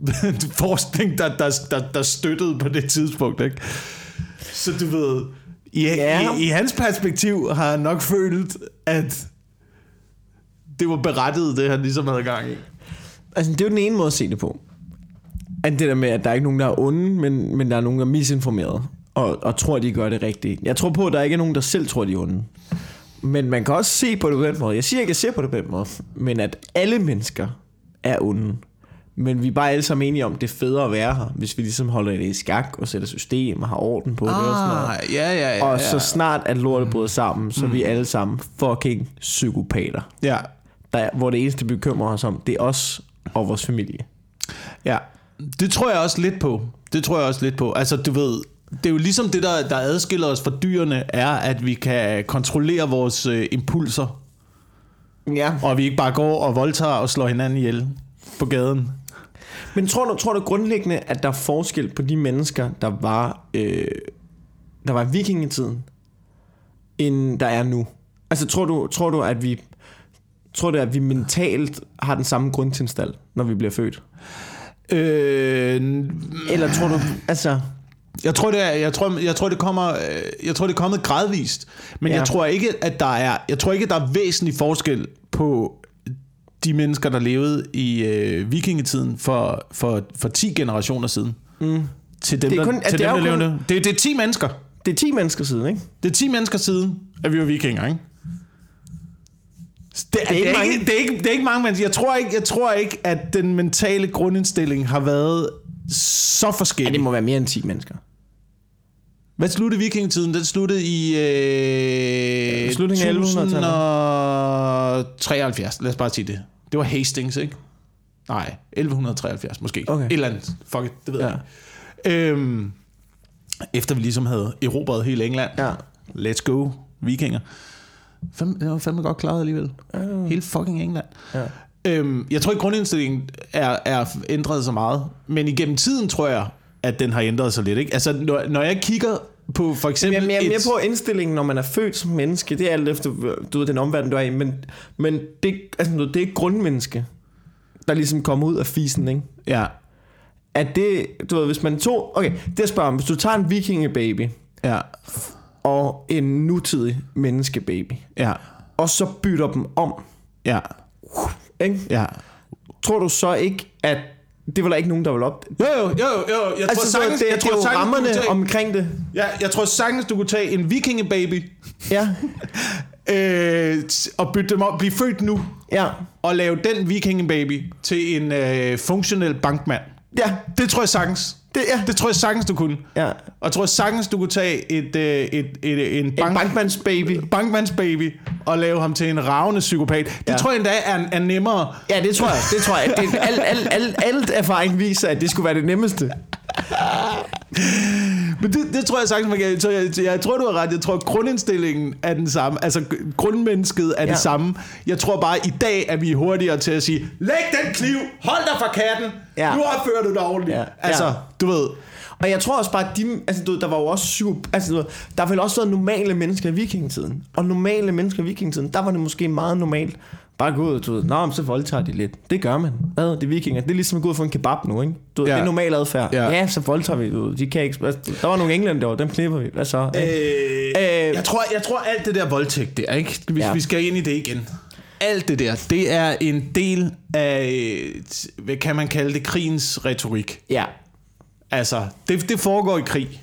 [LAUGHS] forskning, der, der, der, der støttede på det tidspunkt. Ikke? Så du ved, i, ja. i, i hans perspektiv har han nok følt, at det var berettiget, det han ligesom havde gang i. Altså, det er jo den ene måde at se det på. At det der med, at der er ikke nogen, der er onde, men, men der er nogen, der er misinformeret. Og, og tror, de gør det rigtigt. Jeg tror på, at der ikke er nogen, der selv tror, de er onde. Men man kan også se på det på den måde. Jeg siger ikke, at jeg ser på det på den måde. Men at alle mennesker er onde. Men vi er bare alle sammen enige om, det er federe at være her, hvis vi ligesom holder det i skak og sætter system og har orden på det og sådan noget. Ah, ja, ja, ja. Og så snart at lortet bryder sammen, så er vi alle sammen fucking psykopater. Ja, Der, hvor det eneste, vi bekymrer os om, det er os og vores familie. ja. Det tror jeg også lidt på. Det tror jeg også lidt på. Altså, du ved, det er jo ligesom det, der, der adskiller os fra dyrene, er, at vi kan kontrollere vores øh, impulser, Ja. og vi ikke bare går og voldtager og slår hinanden ihjel på gaden. Men tror du, tror du grundlæggende, at der er forskel på de mennesker, der var, øh, der var i vikingetiden, end der er nu? Altså tror du, tror du at vi tror du, at vi mentalt har den samme grundtilstand, når vi bliver født? Øh, Eller tror du, altså... Jeg tror, det er, jeg tror, jeg tror, det kommer, jeg tror, det er kommet gradvist. Men Ja. jeg tror ikke, at der er, jeg tror ikke, at der er væsentlig forskel på de mennesker, der levede i øh, vikingetiden for, for, for 10 generationer siden. Mm. Til dem, Det er der, kun- at til det dem, er der kun- levede. Det, det er 10 mennesker. Det er 10 mennesker siden, ikke? Det er 10 mennesker siden, at vi var vikinger, ikke? Det, det, ikke det, er mange. ikke, det, er ikke, det er ikke mange mennesker. Jeg tror ikke, jeg tror ikke, at den mentale grundindstilling har været så Ja, forskellig. det må være mere end 10 mennesker. Hvad sluttede vikingetiden? Den sluttede i øh, Slutningen af 1100-tallet. 1073. Lad os bare sige det. Det var Hastings, ikke? Nej, 1173 måske. Okay. Et eller andet. Fuck it, det ved Ja. jeg ikke. Øhm, efter vi ligesom havde erobret hele England. Ja. Let's go, vikinger. Fem, det var fandme godt klaret alligevel. Uh. Hele fucking England. Ja. Øhm, jeg tror ikke, grundindstillingen er, er ændret så meget. Men igennem tiden tror jeg, at den har ændret sig lidt. Ikke? Altså, når, når jeg kigger på for eksempel... Jamen, jeg er mere et- på indstillingen, når man er født som menneske. Det er alt efter, du ved, den omverden, du er i. Men, men det, altså, det er grundmenneske, der ligesom kommer ud af fisen, ikke? Ja, At det, du ved, hvis man tog... Okay, det spørger om. Hvis du tager en vikingebaby ja, og en nutidig menneskebaby, ja, og så bytter dem om, ja, ikke? ja. tror du så ikke, at det var der ikke nogen, der vil op... Jo, jo, jo, jo. Jeg Altså, tror så sagtens, det, jeg det er tror jo rammerne tage, omkring det. ja, jeg tror sagtens, du kunne tage en vikingebaby Ja, [LAUGHS] øh, og bytte dem op, blive født nu, ja, og lave den vikingebaby til en øh, funktionel bankmand. ja, Det tror jeg sagtens. Det, ja. Det tror jeg sagtens, du kunne. ja. Og jeg tror sagtens, du kunne tage et, øh, et, et, en, bank, En bankmandsbaby. bankmandsbaby og lave ham til en ravende psykopat. Det Ja. tror jeg endda er, er nemmere. Ja, det tror jeg. Det tror jeg. Det, alt, alt, alt, alt erfaring viser, at det skulle være det nemmeste. Men det, det tror jeg sagtens, man kan. Så jeg, jeg tror, du har ret. Jeg tror, grundindstillingen er den samme. Altså, grundmennesket er ja. Det samme. Jeg tror bare, i dag er vi hurtigere til at sige, læg den kniv, hold dig fra katten, ja. Ja. nu opfører du dig ordentligt. Ja. Altså, Ja. du ved. Og jeg tror også bare, at de, altså, du, ved, der var jo også syv, altså, du, ved, der har vel også været normale mennesker i vikingetiden. Og normale mennesker i vikingetiden, der var det måske meget normalt. Bare gå ud, du ved, Nå, så voldtager de lidt. Det gør man. Hvad? Det er vikinger. Det er ligesom at gå ud få en kebab nu, ikke? Du ved, Ja. Det er normal adfærd. Ja. Ja. så voldtager vi. Du ved. De kan ikke, der var nogle englænder derovre, dem knipper vi. Hvad så? Øh, Øh, jeg, tror, jeg tror, alt det der voldtægt der, ikke? Hvis ja. Vi skal ind i det igen. Alt det der, det er en del af, hvad kan man kalde det, krigens retorik. Ja. Altså, det, det foregår i krig.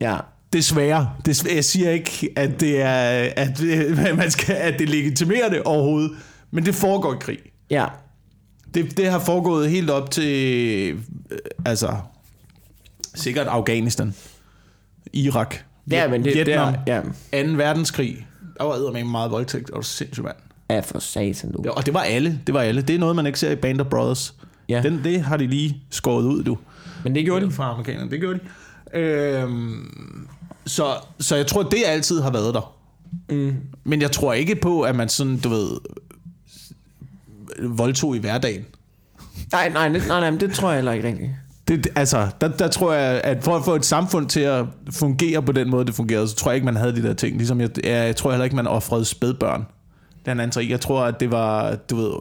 Ja. Desværre. Desværre. Jeg siger ikke, at det er, at, det- [LAUGHS] man skal, at det legitimerer det overhovedet, men det foregår i krig. Ja. Det, det har foregået helt op til, øh, altså, sikkert Afghanistan, Irak, Ja, men det, Vietnam, det er, ja. 2. verdenskrig. Der var med meget voldtægt, og sindssygt mand. Ja, for satan, du. Ja, og det var alle, det var alle. Det er noget, man ikke ser i Band of Brothers. Ja. Den, det har de lige skåret ud, du. Men det gjorde de. Fra amerikanerne, det gjorde de. Øhm, så, så jeg tror, det altid har været der. Mm. Men jeg tror ikke på, at man sådan, du ved, voldtog i hverdagen. Nej, nej, nej, nej, men det tror jeg heller ikke rigtigt. Det, altså, der, der tror jeg, at for at få et samfund til at fungere på den måde, det fungerede, så tror jeg ikke, man havde de der ting. Ligesom jeg, jeg, jeg tror heller ikke, man offrede spædbørn. Det er en anden ting. Jeg tror, at det var, du ved...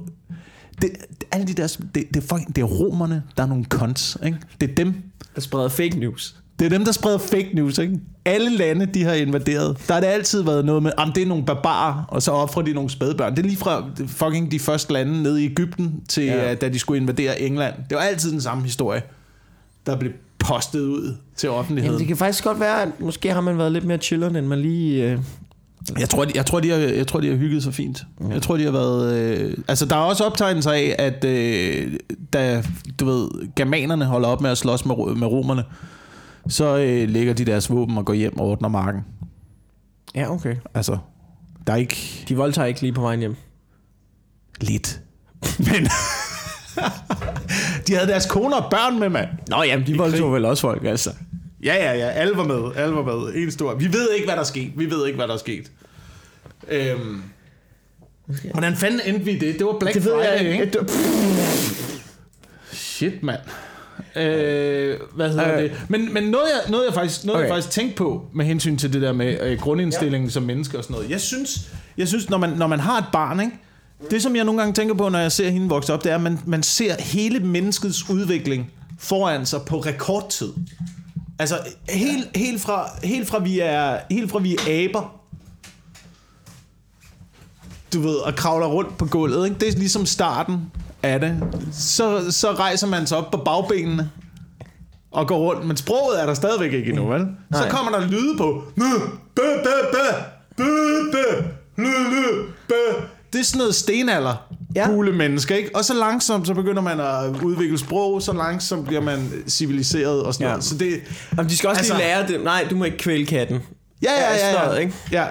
Det, alle de der, det, det, er det er romerne, der er nogle cons, ikke? Det er dem, Der spreder fake news. Det er dem, der spreder fake news, ikke? Alle lande, de har invaderet, der har det altid været noget med, om det er nogle barbarer, og så offrer de nogle spædbørn. Det er lige fra fucking de første lande nede i Ægypten, til Ja. ja. da de skulle invadere England. Det var altid den samme historie, der blev postet ud til offentligheden. Jamen, det kan faktisk godt være, at måske har man været lidt mere chilleren, end man lige... Øh... Jeg tror, de, jeg, tror, de har, jeg tror, de har hygget sig fint. Jeg tror, de har været... Øh, altså, der er også optegnelser af, at øh, da, du ved, germanerne holder op med at slås med, med romerne, så øh, lægger de deres våben og går hjem og ordner marken. Ja, okay. Altså, der er ikke De voldtager ikke lige på vejen hjem. lidt. Men de havde deres koner og børn med, mand. Nå, jamen, de voldtog vel også folk, altså. Ja, ja, ja. Alle var med. Alle var med. En stor. Vi ved ikke, hvad der er sket. Vi ved ikke, hvad der er sket. Øhm, hvordan fanden endte vi i det? Det var Black Det ved Friday, jeg ikke? ikke. Shit, mand. Øh, hvad hedder Øh. det? Men, men noget, jeg, noget, jeg faktisk, noget okay. jeg faktisk tænkte på med hensyn til det der med øh, grundindstillingen ja. som menneske og sådan noget. Jeg synes, jeg synes når, man, når man har et barn, ikke? det som jeg nogle gange tænker på, når jeg ser hende vokse op, det er, at man, man ser hele menneskets udvikling foran sig på rekordtid. Altså helt, helt, fra, helt, fra, vi er, helt fra vi er aber, du ved, og kravler rundt på gulvet. Ikke? Det er ligesom starten af det. Så, så rejser man sig op på bagbenene og går rundt. Men sproget er der stadigvæk ikke endnu, vel? Så Nej. kommer der lyde på. Det er sådan noget stenalder. Ja. Ja. mennesker, ikke? Og så langsomt, så begynder man at udvikle sprog, så langsomt bliver man civiliseret og sådan Ja. noget. Så det, Jamen, de skal også altså, lige lære det. Nej, du må ikke kvæle katten. Ja, ja, Ja, ja. ja, noget, ikke? ja.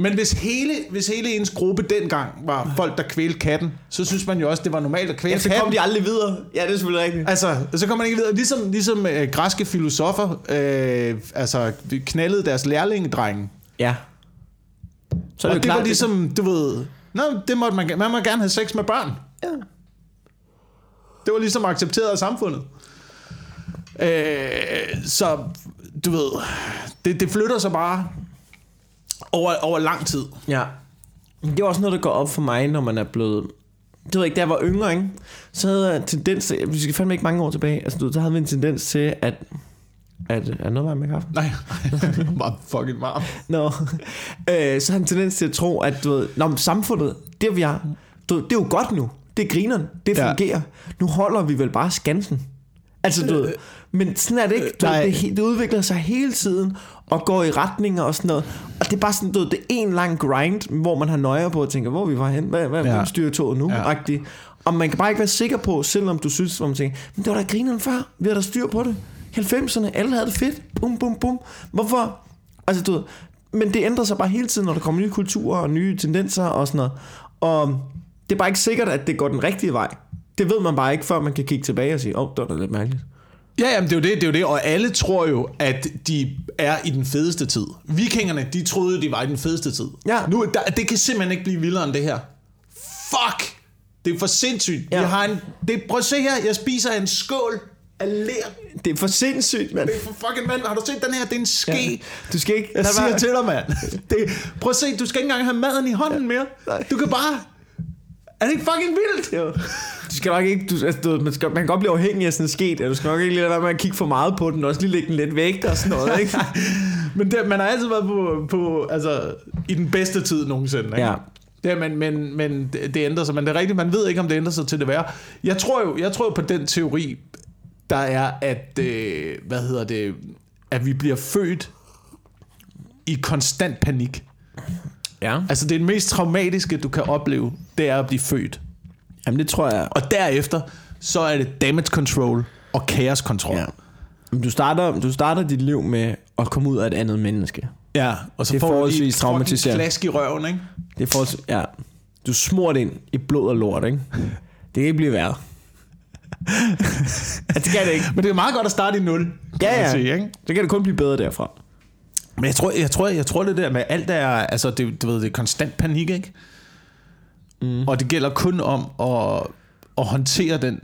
Men hvis hele, hvis hele ens gruppe dengang var folk, der kvælte katten, så synes man jo også, det var normalt at kvæle Ja, så katten. kom de aldrig videre. Ja, det er selvfølgelig rigtigt. Altså, så kommer man ikke videre. Ligesom, ligesom øh, græske filosofer øh, altså, knaldede deres lærlingedrenge. Ja. Så er Og det, det jo klart, var ligesom, du ved... Nå, det måtte man, man må gerne have sex med børn. Ja. Det var ligesom accepteret af samfundet. Øh, så, du ved, det, det flytter sig bare over, over lang tid. Ja. Det er også noget, der går op for mig, når man er blevet... Det ved jeg ikke, da jeg var yngre, ikke? så havde jeg en tendens til... Vi skal fandme ikke mange år tilbage. Altså, du, ved, så havde vi en tendens til, at... at er noget varmt med kaffe? Nej, det var [LAUGHS] bare fucking varm. Nå. øh, så har han en tendens til at tro, at du ved, Nå, men samfundet, det vi har, du ved, det er jo godt nu. Det er grineren. Det Ja. fungerer. Nu holder vi vel bare skansen. Altså, du ved, men sådan er det ikke. Du, nej. det, det udvikler sig hele tiden og går i retninger og sådan noget. Og det er bare sådan, du det er en lang grind, hvor man har nøje på og tænker, hvor vi var hen? Hvad, hvad, Ja. styrer toget nu? Ja. Og man kan bare ikke være sikker på, selvom du synes, hvor man tænker, men det var da grineren før. Vi havde da styr på det. 90'erne, alle havde det fedt. Bum, bum, bum. Hvorfor? Altså, du ved, men det ændrer sig bare hele tiden, når der kommer nye kulturer og nye tendenser og sådan noget. Og det er bare ikke sikkert, at det går den rigtige vej. Det ved man bare ikke, før man kan kigge tilbage og sige, åh, oh, det var da lidt mærkeligt. Ja, jamen, det er jo det, det er jo det, og alle tror jo, at de er i den fedeste tid. Vikingerne, de troede, de var i den fedeste tid. Ja. Nu, der, det kan simpelthen ikke blive vildere end det her. Fuck! Det er for sindssygt. Ja. Ja. Jeg har en, det, prøv at se her, jeg spiser en skål af ler. Det er for sindssygt, mand. Det er for fucking mand. Har du set den her? Det er en ske. Ja. Du skal ikke... Jeg siger være- til dig, mand. [LAUGHS] Det, prøv at se, du skal ikke engang have maden i hånden mere. Nej. Du kan bare... Er det ikke fucking vildt? Jo. Du skal nok ikke, du, altså, du, man, skal, man kan godt blive afhængig af sådan en sket, du skal nok ikke lade være med at kigge for meget på den, og også lige lægge den lidt væk og sådan noget, ikke? [LAUGHS] Men det, man har altid været på, på altså, i den bedste tid nogensinde. Ikke? Ja. Ja, men, men, men det, det ændrer sig. Men det er rigtigt, man ved ikke, om det ændrer sig til det værre. Jeg tror jo, jeg tror jo på den teori, der er, at, øh, hvad hedder det, at vi bliver født i konstant panik. Ja. Altså det er det mest traumatiske, du kan opleve, det er at blive født. Jamen det tror jeg. Og derefter, så er det damage control og chaos control. Ja. Men Du starter, du starter dit liv med at komme ud af et andet menneske. ja og så Det får du lige forholdsvis traumatiserende. klask i røven, ikke? Det er for, ja. Du smurt ind i blod og lort, ikke? [LAUGHS] Det kan ikke blive værre. ja, det kan det ikke. Men det er meget godt at starte i nul, Ja, ja. sige, ikke? Så kan det kun blive bedre derfra. Men jeg tror, jeg tror, jeg tror det der med alt er, altså det, du ved, det er konstant panik, ikke? Mm. Og det gælder kun om at, at håndtere den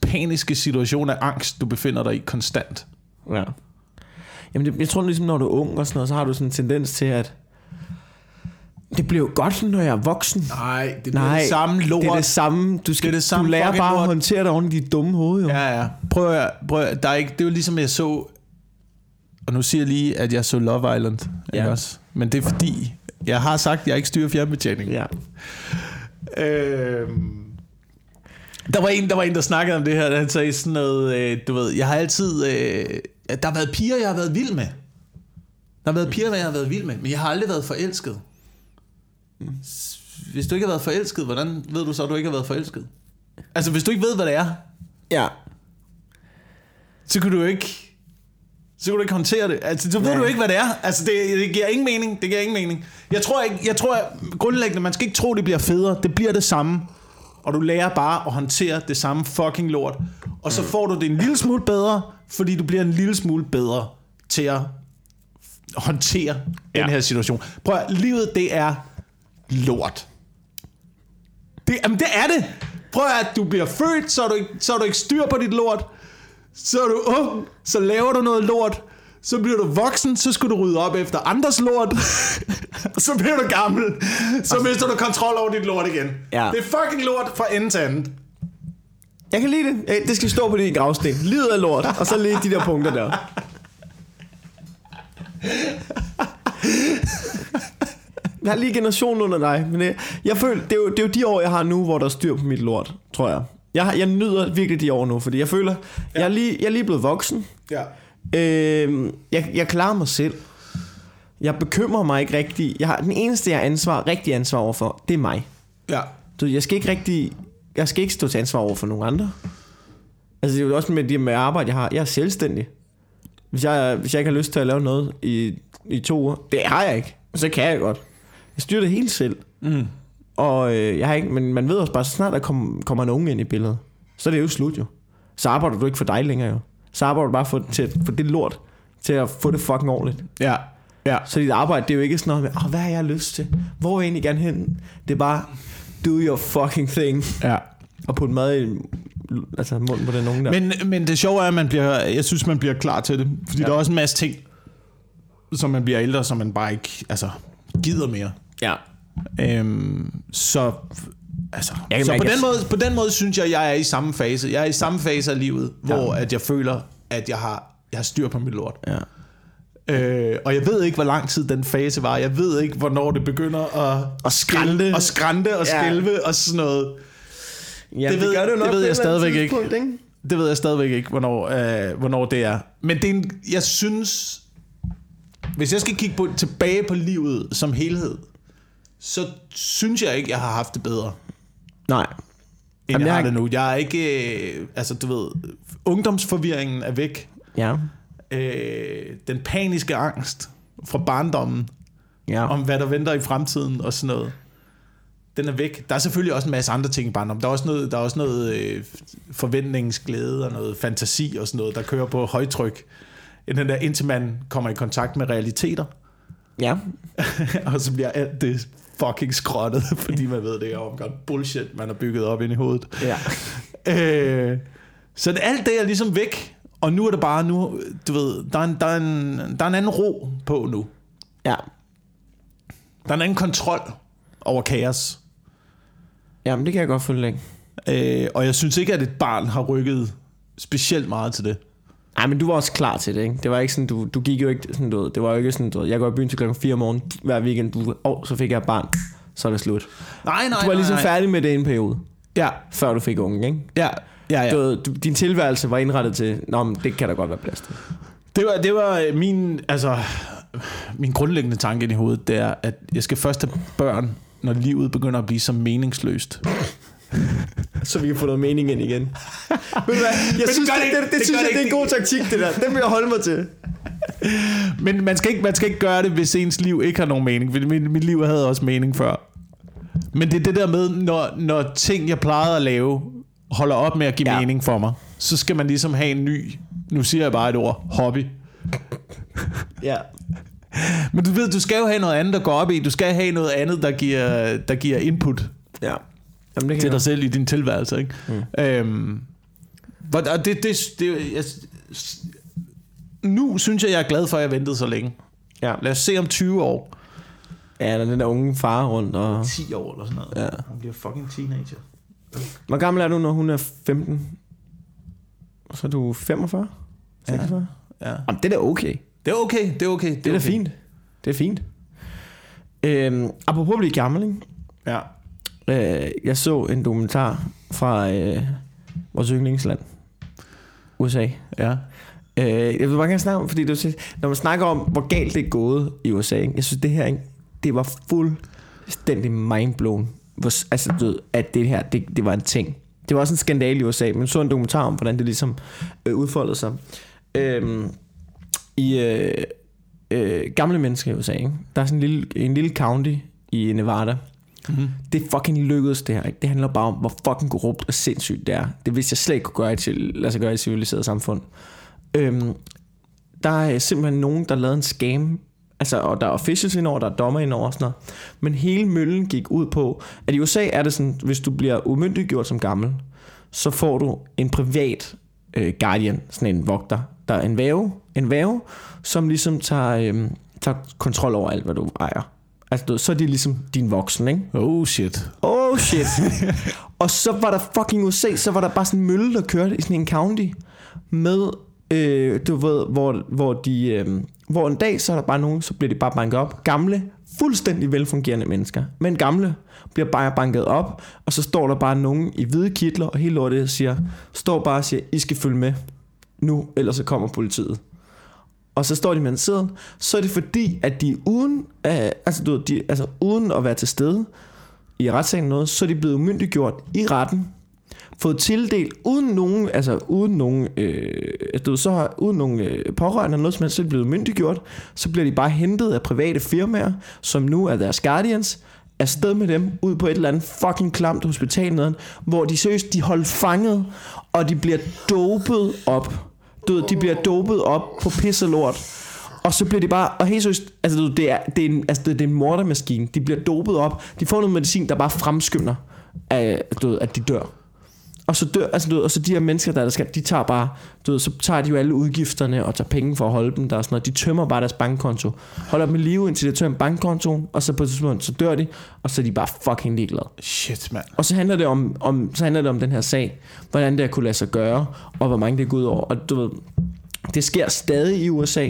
paniske situation af angst, du befinder dig i konstant. Ja. Jamen, det, jeg tror ligesom, når du er ung og sådan noget, så har du sådan en tendens til, at det bliver jo godt, når jeg er voksen. Nej, det Nej, det samme lort. det er det samme. Du, skal, Det er det samme du lærer bare lort. at håndtere det oven i dit dumme hoved, jo. Ja, ja. Prøv at, prøv at, der er ikke, det er jo ligesom, jeg så... Og nu siger jeg lige, at jeg så Love Island. Ja. Ikke også? Men det er fordi, jeg har sagt, at jeg ikke styrer fjernbetjening. ja. Øhm, der var en, der var en, der snakkede om det her, han sagde sådan noget, øh, du ved, jeg har altid, øh, der har været piger, jeg har været vild med. Der har været piger, jeg har været vild med, men jeg har aldrig været forelsket. S- Hvis du ikke har været forelsket, hvordan ved du så, at du ikke har været forelsket? Altså, hvis du ikke ved, hvad det er, Ja. så kan du ikke så kan du ikke håndtere det. Altså, så ved Nej. du ikke, hvad det er. Altså, det, det giver ingen mening. Det giver ingen mening. Jeg tror ikke, jeg tror grundlæggende, man skal ikke tro, det bliver federe. Det bliver det samme. Og du lærer bare at håndtere det samme fucking lort. Og så får du det en lille smule bedre, fordi du bliver en lille smule bedre til at håndtere ja. den Ja. her situation. Prøv at, livet det er lort. Det, jamen, det er det. Prøv at, du bliver født, så er du, ikke, så er du ikke styr på dit lort. Så er du ung, så laver du noget lort. Så bliver du voksen, så skal du rydde op efter andres lort. [LAUGHS] Så bliver du gammel, så mister du kontrol over dit lort igen. Ja. Det er fucking lort fra ende til anden. Jeg kan lide det. Det skal stå på din gravsten. Livet er lort. Og så lige de der punkter der. Jeg har lige generationen under dig, men det, jeg føler, det er, jo, det er jo de år, jeg har nu, hvor der er styr på mit lort, tror jeg. Jeg, jeg nyder virkelig de år nu, fordi jeg føler, ja. jeg, er lige, jeg er lige blevet voksen. Ja. Øh, jeg, jeg klarer mig selv. Jeg bekymrer mig ikke rigtig. Jeg har, den eneste, jeg har ansvar, rigtig ansvar overfor, det er mig. Ja. Du, jeg skal ikke rigtig, jeg skal ikke stå til ansvar over for nogen andre. Altså det er jo også med det med arbejde, jeg har. Jeg er selvstændig. Hvis jeg, hvis jeg ikke har lyst til at lave noget i, i to uger, det har jeg ikke. Så kan jeg godt. Jeg styrer det helt selv. Mm. Og øh, jeg har ikke, men man ved også bare, så snart der kom, kommer en unge ind i billedet, så er det jo slut jo. Så arbejder du ikke for dig længere jo. Så arbejder du bare for, til, for det lort, til at få det fucking ordentligt. Ja. Ja. Så dit arbejde, det er jo ikke sådan noget med, oh, hvad har jeg lyst til? Hvor vil jeg egentlig gerne hen? Det er bare, do your fucking thing. ja. Og putte mad i altså, munden på den unge der. Men, men det sjove er, at man bliver, jeg synes, man bliver klar til det. Fordi. Ja. der er også en masse ting, som man bliver ældre, som man bare ikke altså, gider mere. ja. Øhm, så altså, Jeg så på, at- den måde, på den måde synes jeg, jeg er i samme fase. Jeg er i samme fase af livet, Ja. hvor at jeg føler, at jeg har, jeg har styr på mit lort. ja. Øh, og jeg ved ikke, hvor lang tid den fase var. Jeg ved ikke, hvornår det begynder at, Og skrænte. og skrænte og Ja. skælve og sådan noget. ja Det ved- gør det nok ved på jeg stadigvæk ikke. ikke? Det ved jeg stadigvæk ikke, hvornår, øh, hvornår det er. Men det er en, jeg synes, hvis jeg skal kigge på, tilbage på livet som helhed, så synes jeg ikke, jeg har haft det bedre, Nej. end Jamen, jeg jeg har det nu. Jeg er ikke, øh, altså du ved, ungdomsforvirringen er væk. Ja. Øh, den paniske angst fra barndommen, Ja. om hvad der venter i fremtiden og sådan noget. Den er væk. Der er selvfølgelig også en masse andre ting i barndommen. Der er også noget, der er også noget øh, forventningsglæde og noget fantasi og sådan noget, der kører på højtryk. Den der, indtil man kommer i kontakt med realiteter, ja. [LAUGHS] og så bliver alt det fucking skrottet, [LAUGHS] fordi man ved, det er omgang bullshit, man har bygget op ind i hovedet. Ja. [LAUGHS] Øh, så det, alt det er ligesom væk, og nu er det bare, nu, du ved, der er, en, der, er en, der er en anden ro på nu. Ja. Der er en anden kontrol over kaos. Jamen, det kan jeg godt følge ikke. Øh, og jeg synes ikke, at et barn har rykket specielt meget til det. Nej, men du var også klar til det, ikke? Det var ikke sådan, du, du gik jo ikke sådan, du ved, det var jo ikke sådan, du ved, jeg går i byen til klokken 4 om morgenen hver weekend, du, åh, så fik jeg et barn, så er det slut. Nej, nej, Du var ligesom nej. færdig med det i en periode, Ja, før du fik unge, ikke? ja, ja, Du, ja. ved, du, din tilværelse var indrettet til, nå, men det kan der godt være plads til. Det var, det var øh, min, altså, min grundlæggende tanke ind i hovedet, det er, at jeg skal først have børn, når livet begynder at blive så meningsløst. Så vi kan få noget mening ind igen. Ved du hvad? Jeg det synes, det, det det, det, det, synes jeg, det er en god taktik, det der. Den vil jeg holde mig til. Men man skal, ikke, man skal ikke gøre det, hvis ens liv ikke har nogen mening. For mit, mit liv havde også mening før. Men det er det der med, når, når ting, jeg plejede at lave, holder op med at give. Ja. mening for mig, så skal man ligesom have en ny, nu siger jeg bare et ord, hobby. Ja. Men du ved, du skal jo have noget andet at gå op i. Du skal have noget andet, der giver, der giver input Ja. Jamen, det til dig selv i din tilværelse. Ikke? Mm. Øhm, og det, det, det, jeg, nu synes jeg, jeg er glad for, at jeg ventede så længe. Ja. Lad os se om 20 år. Ja, er den der unge far rundt. Og... 10 år eller sådan noget. Ja. Hun bliver fucking teenager. Hvor gammel er du, når hun er 15? Så er du 45? 46? Ja. Ja. Jamen, det er da okay. Det er okay, det er okay. Det er da okay. fint. Det er fint. Øhm, apropos at blive gammel, ikke? Ja. Øh, jeg så en dokumentar fra øh, vores yndlingsland, USA. Ja. Øh, jeg vil bare gerne snakke om, fordi det, når man snakker om, hvor galt det er gået i USA, ikke? jeg synes det her, ikke? det var fuldstændig mindblown, hvor, altså, du ved, at det her, det, det var en ting. Det var også en skandale i USA, men så en dokumentar om, hvordan det ligesom øh, udfoldede sig. Øhm, I øh, øh, gamle mennesker i USA, ikke? der er sådan en lille, en lille county i Nevada, Mm-hmm. det fucking lykkedes det her. Ikke? Det handler bare om, hvor fucking korrupt og sindssygt det er. Det vidste jeg slet ikke kunne gøre til, lade sig gøre i et civiliseret samfund. Øhm, der er simpelthen nogen, der lavede en scam. Altså, og der er officials indover, der er dommer indover og sådan noget. Men hele møllen gik ud på, at i USA er det sådan, hvis du bliver umyndiggjort som gammel, så får du en privat øh, guardian, sådan en vogter, der er en væve, en væve som ligesom tager, øh, tager kontrol over alt, hvad du ejer. Altså, så er de ligesom din voksen, ikke? Oh shit. Oh shit. [LAUGHS] og så var der fucking USA, så var der bare sådan en mølle, der kørte i sådan en county med, øh, du ved, hvor, hvor de, øh, hvor en dag, så er der bare nogen, så bliver de bare banket op. Gamle, fuldstændig velfungerende mennesker, men gamle bliver bare banket op, og så står der bare nogen i hvide kitler, og hele lortet siger, står bare og siger, I skal følge med nu, ellers så kommer politiet. Og så står de med en seddel, så er det fordi, at de uden, øh, altså, du ved, de, altså uden at være til stede i retssagen noget, så er de blevet umyndiggjort i retten, fået tildelt, uden nogen, altså uden nogen, øh, du ved, så har, uden nogen øh, pårørende eller noget som helst, så er de blevet myndiggjort, så bliver de bare hentet af private firmaer, som nu er deres guardians, afsted med dem ud på et eller andet fucking klamt hospital neden, hvor de seriøst, de holdt fanget, og de bliver dopet op. Du ved, de bliver dopet op på pisse lort. Og så bliver de bare, og helt seriøst, altså du det er, det er en, altså det er en mordermaskine. De bliver dopet op. De får noget medicin, der bare fremskynder, at, du ved, at de dør. Og så dør, altså du ved, og så de her mennesker, der, der skal, de tager bare, du ved, så tager de jo alle udgifterne og tager penge for at holde dem der og sådan noget. De tømmer bare deres bankkonto. Holder dem i live, indtil de tømmer bankkontoen, og så på et tidspunkt, så dør de, og så er de bare fucking ligeglade. Shit, mand. Og så handler det om, om, så handler det om den her sag, hvordan det kunne lade sig gøre, og hvor mange det går ud over. Og du ved, det sker stadig i USA,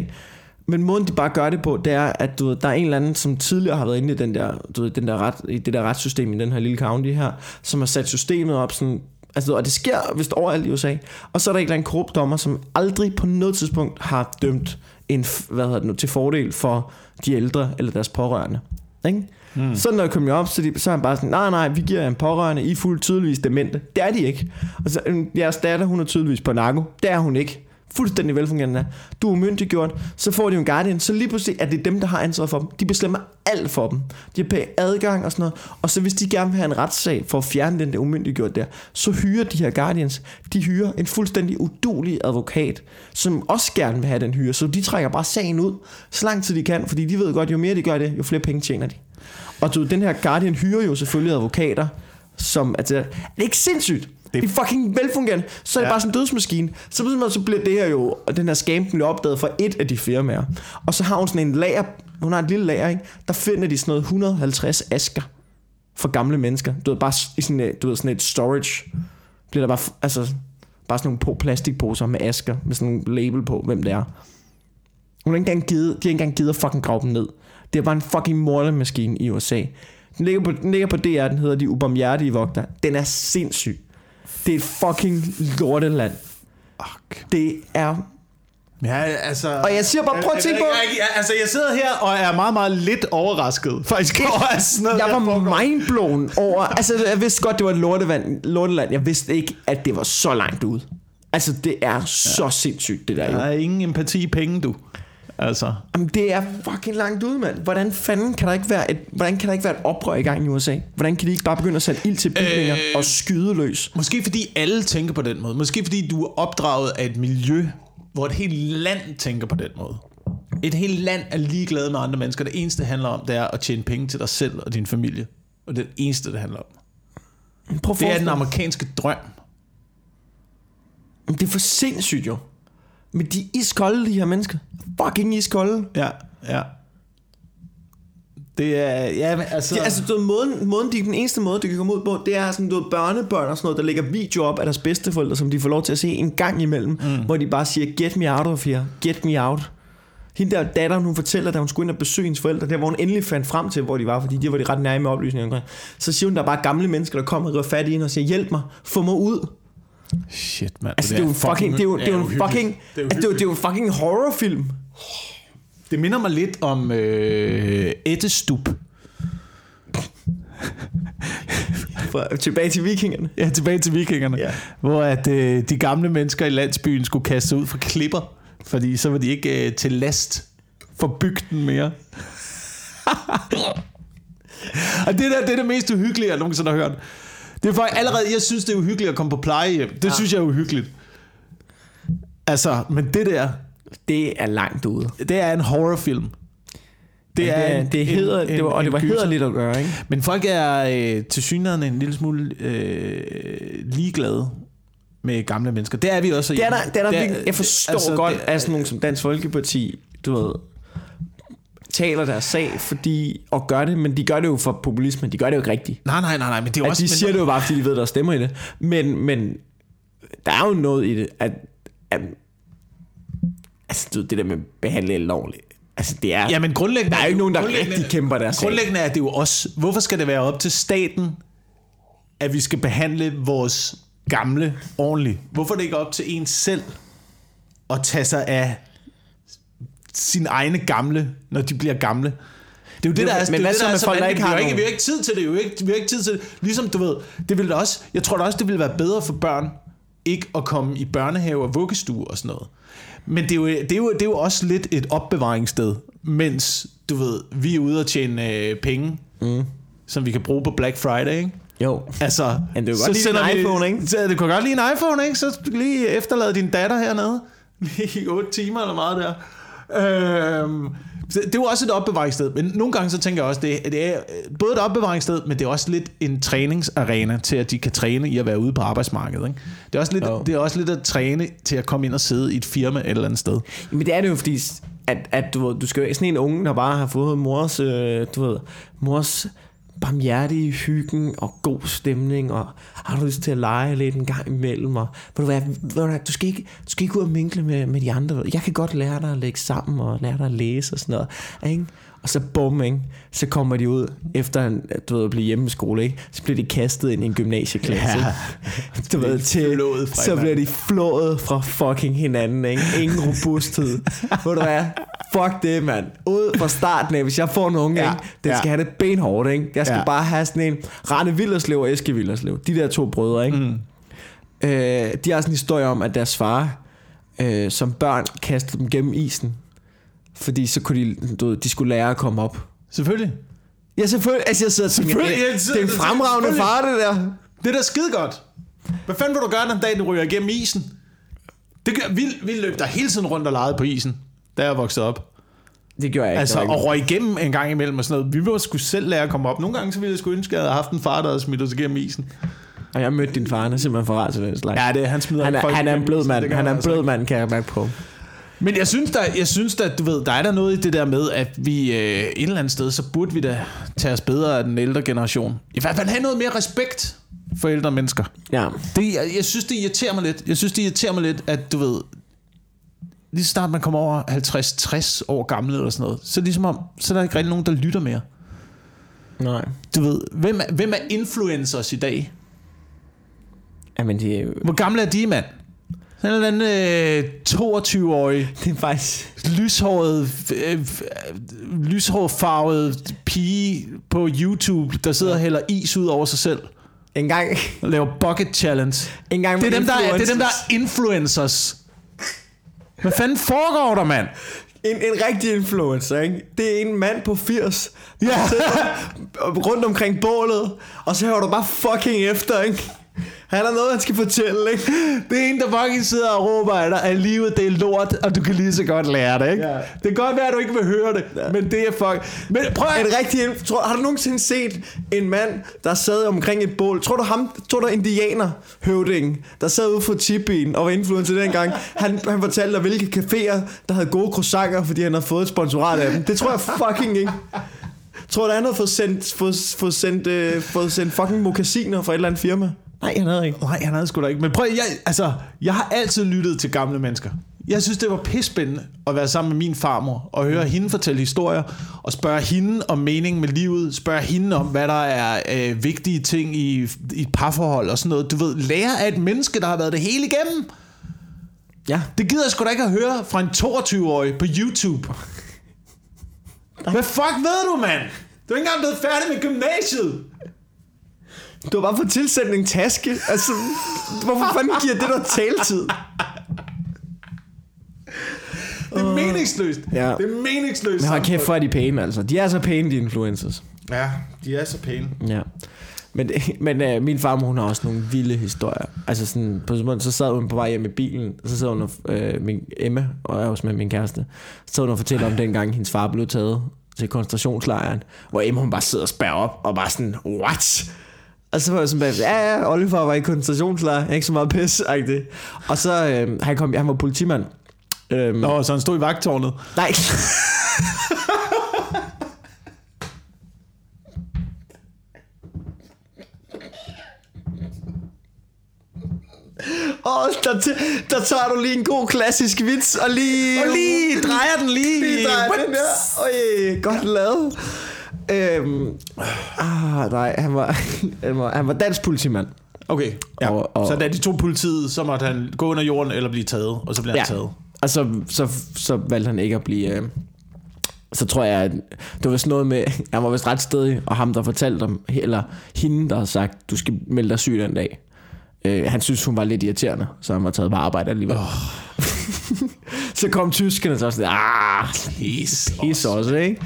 men måden de bare gør det på, det er, at du ved, der er en eller anden, som tidligere har været inde i, den der, du ved, den der ret, i det der retssystem i den her lille county her, som har sat systemet op sådan, altså, og det sker vist overalt i USA. Og så er der en eller anden korrupt dommer, som aldrig på noget tidspunkt har dømt en, hvad hedder det nu, til fordel for de ældre eller deres pårørende. Ikke? Mm. Så når jeg kommer op, så, de, så er han bare sådan, nej, nej, vi giver jer en pårørende, I er fuldt tydeligvis demente. Det er de ikke. Og så, øhm, jeres datter, hun er tydeligvis på narko. Det er hun ikke. Fuldstændig velfungerende. Du er umyndiggjort, så får de en guardian, så lige pludselig er det dem, der har ansvaret for dem. De bestemmer alt for dem. De har pæ adgang og sådan noget. Og så hvis de gerne vil have en retssag for at fjerne den der umyndiggjort der, så hyrer de her guardians, de hyrer en fuldstændig udulig advokat, som også gerne vil have den hyre. Så de trækker bare sagen ud, så lang tid de kan, fordi de ved godt, jo mere de gør det, jo flere penge tjener de. Og du, den her guardian hyrer jo selvfølgelig advokater, som, altså, er ikke sindssygt? Det er fucking velfungerende. Så er det Ja. bare sådan en dødsmaskine. Så, så bliver det her jo, og den her scam bliver opdaget fra et af de firmaer. Og så har hun sådan en lager, hun har et lille lager, ikke? der finder de sådan noget 150 asker for gamle mennesker. Du ved, bare i sådan, et- du ved, sådan et storage, bliver der bare, altså, bare sådan nogle po- plastikposer med asker, med sådan en label på, hvem det er. Hun har ikke engang givet, de har ikke engang givet at fucking grave dem ned. Det er bare en fucking mordermaskine i USA. Den ligger, på, den ligger på DR, den hedder De Ubarmhjertige Vogter. Den er sindssyg. Det er et fucking lorteland. Fuck. Det er... Ja, altså... Og jeg siger bare, prøv at tænke på... Jeg, jeg, altså, jeg sidder her og er meget, meget lidt overrasket. Faktisk over at sådan noget Jeg var mindblown over... Altså, jeg vidste godt, det var et lorteland. lorteland. Jeg vidste ikke, at det var så langt ude. Altså, det er så sindssygt, det der. Der er ingen empati i penge, du. Altså... Jamen, det er fucking langt ude, mand. Hvordan fanden kan der ikke være et, hvordan kan der ikke være et oprør i gang i USA? Hvordan kan de ikke bare begynde at sætte ild til bygninger øh... Og skyde løs? Måske fordi alle tænker på den måde. Måske fordi du er opdraget af et miljø, hvor et helt land tænker på den måde. Et helt land er ligeglad med andre mennesker. Det eneste, det handler om, det er at tjene penge til dig selv og din familie. Og det er det eneste, det handler om. Prøv Det er den amerikanske drøm. Det er for sindssygt jo. Men de er iskolde, de her mennesker. Fucking iskolde. Ja, ja. Det er, ja, altså... Det, altså, du måden, måden de, den eneste måde, det kan komme ud på, det er sådan, du ved, børnebørn og sådan noget, der lægger video op af deres bedsteforældre, som de får lov til at se en gang imellem, mm. hvor de bare siger, get me out of here, get me out. Hende der datteren, hun fortæller, da hun skulle ind og besøge hendes forældre, der hvor hun endelig fandt frem til, hvor de var, fordi de var de ret nærme med oplysninger. Så siger hun, der er bare gamle mennesker, der kommer og river fat i hende og siger, hjælp mig, få mig ud. Shit, mand. Altså, det er jo en fucking, det er jo, det er jo en fucking, Det er altså, det er jo, det er en fucking horrorfilm. Det minder mig lidt om øh, Ettestup. Fra, tilbage til vikingerne. Ja, tilbage til vikingerne. Ja. Hvor at øh, de gamle mennesker i landsbyen skulle kaste sig ud fra klipper, fordi så var de ikke øh, til last for bygden mere. [LAUGHS] og det der, det er det mest uhyggelige, jeg nogensinde har hørt. Det er faktisk allerede, jeg synes, det er uhyggeligt at komme på plejehjem. Det ja. synes jeg er uhyggeligt. Altså, men det der, Det er langt ude. det er en horrorfilm. Det er, en- det, hedder, en- det var, og det var hederligt at gøre, ikke? Men folk er øh, til synligheden en lille smule øh, ligeglade med gamle mennesker. Det er vi også. Det er der, det er der Det virkelig, jeg forstår altså, altså, godt, det- at sådan nogle som Dansk Folkeparti, du ved, taler deres sag, fordi, og gør det, men de gør det jo for populisme, de gør det jo ikke rigtigt. Nej, nej, nej, nej, men det er jo At også... de men- siger det jo bare, fordi de ved, der er stemmer i det. Men, men der er jo noget i det, at, at altså, du det der med at behandle ældre ordentligt, altså det er, Ja, men grundlæggende... der er jo ikke nogen, der rigtig kæmper deres sag. Grundlæggende er det jo også... Hvorfor skal det være op til staten, at vi skal behandle vores gamle ordentligt? Hvorfor er det ikke op til en selv at tage sig af sin egne gamle, når de bliver gamle? Det er jo det, der er, Men det, er hvad det, der er så folk, der ikke har vi, ikke, vi har ikke tid til det, jo ikke, vi har ikke tid til det. Ligesom du ved, det ville også, jeg tror da også, det ville være bedre for børn, ikke at komme i børnehave og vuggestue og sådan noget. Men det er, jo, det, er jo, det er jo også lidt et opbevaringssted, mens, du ved, vi er ude og tjene øh, penge, mm. som vi kan bruge på Black Friday, ikke? Jo. Altså, Men det er jo godt lige en iPhone, ikke? Så, det kunne godt lige en iPhone, ikke? Så lige efterlade din datter hernede. [LAUGHS] Lige 8 timer eller meget der. Øhm, så det er jo også et opbevaringssted, men nogle gange så tænker jeg også, det, det er både et opbevaringssted, men det er også lidt en træningsarena til, at de kan træne i at være ude på arbejdsmarkedet. Ikke? Det, er også lidt, Jo. det er også lidt at træne til at komme ind og sidde i et firma et eller andet sted. Men det er det jo, fordi at, at du, du skal jo sådan en unge, der bare har fået mors, øh, du ved, mors barmhjertige hyggen og god stemning, og har du lyst til at lege lidt en gang imellem, og ved du hvad, ved du, du, skal ikke, du skal ikke ud og minkle med, med de andre. Jeg kan godt lære dig at lægge sammen, og lære dig at læse og sådan noget. Ikke? Og så bum, ikke? så kommer de ud efter en, du ved, at blive hjemmeskole, ikke? så bliver de kastet ind i en gymnasieklasse. Ja. Du ved, til, så bliver de flået fra fucking hinanden, ikke? Ingen robusthed. [LAUGHS] Ved du hvad? Fuck det, mand. Ud fra starten af, hvis jeg får en unge, Ja, ikke? den ja. skal have det benhårdt, ikke? Jeg skal ja. bare have sådan en Rane Villerslev og Eske Villerslev. De der to brødre, ikke? Mm. Øh, de har sådan en historie om, at deres far øh, som børn kastede dem gennem isen. Fordi så kunne de, du ved, de skulle lære at komme op. Selvfølgelig. Ja, selvfølgelig. Altså, jeg sidder og tænker, Selvfølgelig, det, jeg sidder- det er en fremragende far, det der. Det er da skide godt. Hvad fanden vil du gøre den dag, du ryger igennem isen? Det gør, vi, vi løb der hele tiden rundt og legede på isen, da jeg voksede op. Det gjorde jeg ikke. Altså, det og røg igennem en gang imellem og sådan noget. Vi var sgu selv lære at komme op. Nogle gange så ville jeg sgu ønske, at jeg havde haft en far, der havde smidt os igennem isen. Og jeg mødte din far, han er simpelthen for rar til den slags. Ja, det, han smider han, er, folk han er en blød mand. det Han er en altså blød ikke. mand, kan jeg mærke på. Men jeg synes, der, jeg synes der, du ved, der er der noget i det der med, at vi øh, et eller andet sted, så burde vi da tage os bedre af den ældre generation. I hvert fald have noget mere respekt for ældre mennesker. Ja. Det, jeg, jeg synes, det irriterer mig lidt. Jeg synes, det irriterer mig lidt, at du ved, lige så snart man kommer over 50-60 år gammel eller sådan noget, så er det ligesom om, så er der ikke rigtig nogen, der lytter mere. Nej. Du ved, hvem er, hvem er influencers i dag? Jamen, det er jo... Hvor gamle er de, mand? Sådan en eller anden øh, 22-årig, Det er faktisk... lyshåret, øh, øh, lyshåret farvet pige på YouTube, der sidder og hælder is ud over sig selv En gang... og laver bucket challenge. En gang Det er, dem, der er, det er dem, der influencers. er influencers. Hvad fanden foregår der, mand? En, en rigtig influencer, ikke? Det er en mand på 80, der Ja. sidder rundt omkring bålet, og så hører du bare fucking efter, ikke? Han har noget, han skal fortælle, ikke? Det er en, der fucking sidder og råber af dig, at livet det er lort, og du kan lige så godt lære det, ikke? Ja. Det kan godt være, at du ikke vil høre det, ja. men det er fuck... Men prøv at... En rigtig, tror, har du nogensinde set en mand, der sad omkring et bål? Tror du ham, tror du indianer høvdingen, der sad ude for tipien og var influencer dengang? Han, han fortalte dig, hvilke caféer, der havde gode croissanter, fordi han havde fået et sponsorat af dem. Det tror jeg fucking ikke. Tror du, han havde fået sendt, fået, fået sendt, øh, fået sendt fucking mokassiner fra et eller andet firma? Nej, han havde ikke. Nej, han havde sgu da ikke. Men prøv, jeg, altså, jeg har altid lyttet til gamle mennesker. Jeg synes, det var pisspændende at være sammen med min farmor og høre hende fortælle historier og spørge hende om mening med livet, spørge hende om, hvad der er øh, vigtige ting i, i et parforhold og sådan noget. Du ved, lære af et menneske, der har været det hele igennem. Ja. Det gider jeg sgu da ikke at høre fra en 22-årig på YouTube. Hvad fuck ved du, mand? Du er ikke engang blevet færdig med gymnasiet. Du har bare fået tilsendt en taske. Altså, hvorfor fanden giver det der taletid? Det er meningsløst. Ja. Det er meningsløst. Men hold kæft, for er de pæne, altså. De er så pæne, de influencers. Ja, de er så pæne. Ja. Men, men øh, min farmor, hun har også nogle vilde historier. Altså sådan, på sådan, så sad hun på vej hjem i bilen, og så sad hun og, øh, min Emma, og jeg også med min kæreste, så sad hun og fortæller om dengang, hendes far blev taget til koncentrationslejren, hvor Emma hun bare sidder og spærrer op, og bare sådan, what? Og så var jeg sådan bare, ja, ja, Oliver var i koncentrationslejr, ikke så meget pis -agtigt. Og så, øh, han, kom, han var politimand. Øhm, Nå, så han stod i vagtårnet. Nej. [LAUGHS] Åh, der, t- der tager du lige en god klassisk vits, og lige... Og lige drejer den lige. Lige drejer den der. Øj, godt lavet. Øhm, ah, nej, han var, [LAUGHS] han var, han var dansk politimand. Okay, ja. Og- og- så da de tog politiet, så måtte han gå under jorden eller blive taget, og så blev han taget. Og så, så, så valgte han ikke at blive, øh, så tror jeg, at det var vist noget med, [LAUGHS] han var vist ret stedig, og ham, der fortalte om, eller hende, der har sagt, du skal melde dig syg den dag. Øh, han synes, hun var lidt irriterende, så han var taget på arbejde alligevel. Oh. [LAUGHS] [LAUGHS] så kom tyskerne så sådan, ah, Pis. pis også, ikke?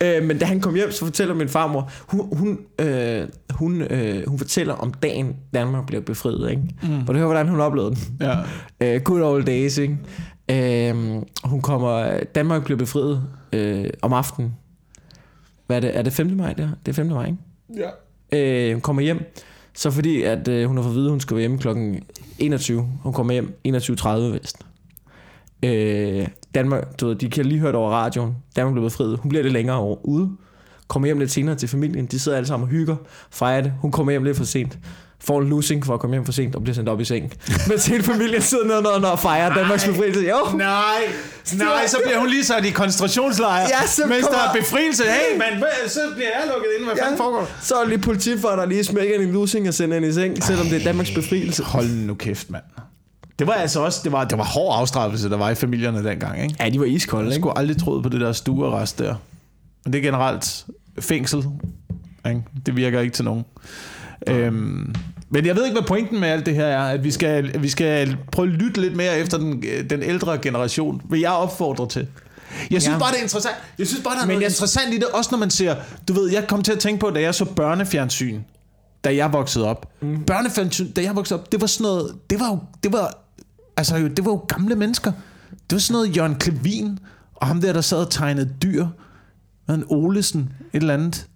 Øh, men da han kom hjem, så fortæller min farmor, hun, hun, øh, hun, øh, hun fortæller om dagen, Danmark bliver befriet, ikke? Mm. Og det hører, hvordan hun oplevede den. Ja. [LAUGHS] Øh, good old days, ikke? Øh, hun kommer, Danmark bliver befriet øh, om aftenen. Hvad er det? Er det 5. maj der? Det er 5. maj, ikke? ja. Øh, hun kommer hjem, så fordi at øh, hun har fået at vide, at hun skal være hjemme klokken 21. Hun kommer hjem 21.30 vist. Øh, Danmark, du ved, de kan lige høre det over radioen. Danmark bliver befriet. Hun bliver lidt længere over, ude. Kommer hjem lidt senere til familien. De sidder alle sammen og hygger. Fejrer det. Hun kommer hjem lidt for sent. Får en losing for at komme hjem for sent og bliver sendt op i seng. [LAUGHS] Mens hele familien sidder nede og fejrer Danmarks befrielse. Jo, Nej, nej, så bliver hun lige sat i koncentrationslejr, Ja, så mens kommer- der er befrielse. Hey, man, så bliver jeg lukket ind. Hvad fanden foregår? Så er lige politifolk, der lige smækker en losing og sender hende i seng, selvom det er Danmarks befrielse. Hold nu kæft, mand. Det var altså også, det var, det var hård afstraffelse, der var i familierne dengang, ikke? Ja, de var iskolde, Jeg ikke? skulle aldrig troet på det der stuearrest der. Men det er generelt fængsel. Ikke? Det virker ikke til nogen. Øhm, men jeg ved ikke, hvad pointen med alt det her er. At vi skal, vi skal prøve at lytte lidt mere efter den, den ældre generation. Vil jeg opfordre til. Jeg synes Ja. bare, det er interessant. Jeg synes bare, der er Men noget jeg- interessant i det. Også når man ser... Du ved, jeg kom til at tænke på, da jeg så børnefjernsyn, da jeg voksede op. Mm. Børnefjernsyn, da jeg voksede op, det var sådan noget... Det var jo... Det var, altså, jo- det var jo gamle mennesker. Det var sådan noget Jørgen Klevin, og ham der, der sad og tegnede dyr. En Olesen, et eller andet.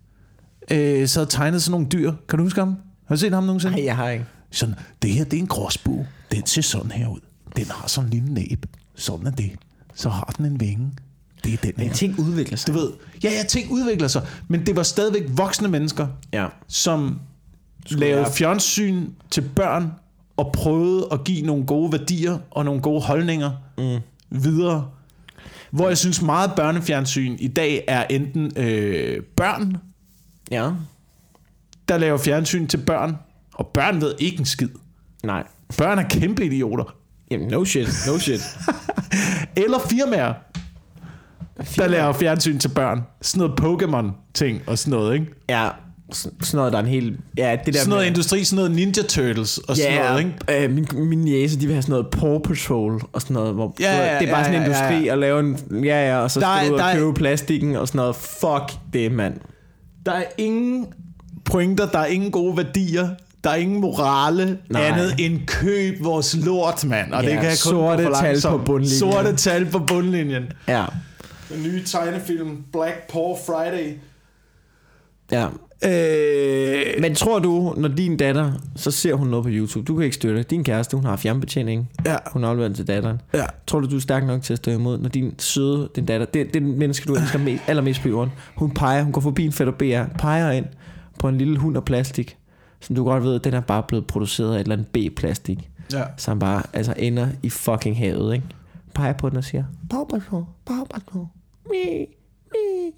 Øh, sad og tegnede sådan nogle dyr. Kan du huske ham? Har du set ham nogensinde? Nej, jeg har ikke. Sådan, det her, det er en gråsbue. Den ser sådan her ud. Den har sådan en lille næb. Sådan er det. Så har den en vinge. Det er den her. Ting udvikler sig. Du ved, ja, ja, ting udvikler sig. Men det var stadigvæk voksne mennesker, Ja. som lavede fjernsyn til børn, og prøvede at give nogle gode værdier og nogle gode holdninger mm. videre. Hvor jeg synes meget børnefjernsyn i dag er enten øh, børn, Ja. der laver fjernsyn til børn, og børn ved ikke en skid. Nej. Børn er kæmpe idioter. Jamen, no shit, no shit. [LAUGHS] Eller firmaer, der laver fjernsyn til børn. Sådan noget Pokémon-ting og sådan noget, ikke? ja, sådan noget, der er en helt... Ja, det der Sådan noget med- industri, sådan noget Ninja Turtles og sådan Ja, noget, ikke? øh, min, min jæse, de vil have sådan noget Paw Patrol og sådan noget, hvor Ja, ja, det er bare ja, sådan en ja, industri ja. at lave en... Ja, ja, og så Der skal er- du ud og er- købe plastikken og sådan noget. Fuck det, mand. Der er ingen pointer, der er ingen gode værdier, der er ingen morale Nej. Andet end køb vores lort, mand. Og Ja, det kan jeg kun sorte for tal på bundlinjen. Sorte tal på bundlinjen. Ja. Den nye tegnefilm Black Paw Friday. Ja. Øh, Men tror du, når din datter, så ser hun noget på YouTube, du kan ikke støtte, din kæreste, hun har fjernbetjening, ja, hun har afleveret til datteren. ja. Tror du, du er stærk nok til at stå imod, når din søde, din datter, det, det er den menneske, du elsker mest, allermest på jorden, hun peger, hun går forbi en fætter BR, peger ind på en lille hund af plastik, som du godt ved, den er bare blevet produceret af et eller andet B-plastik, ja. som bare altså ender i fucking havet, ikke? Peger på den og siger, Paw Patrol, Paw Patrol, mi, mi.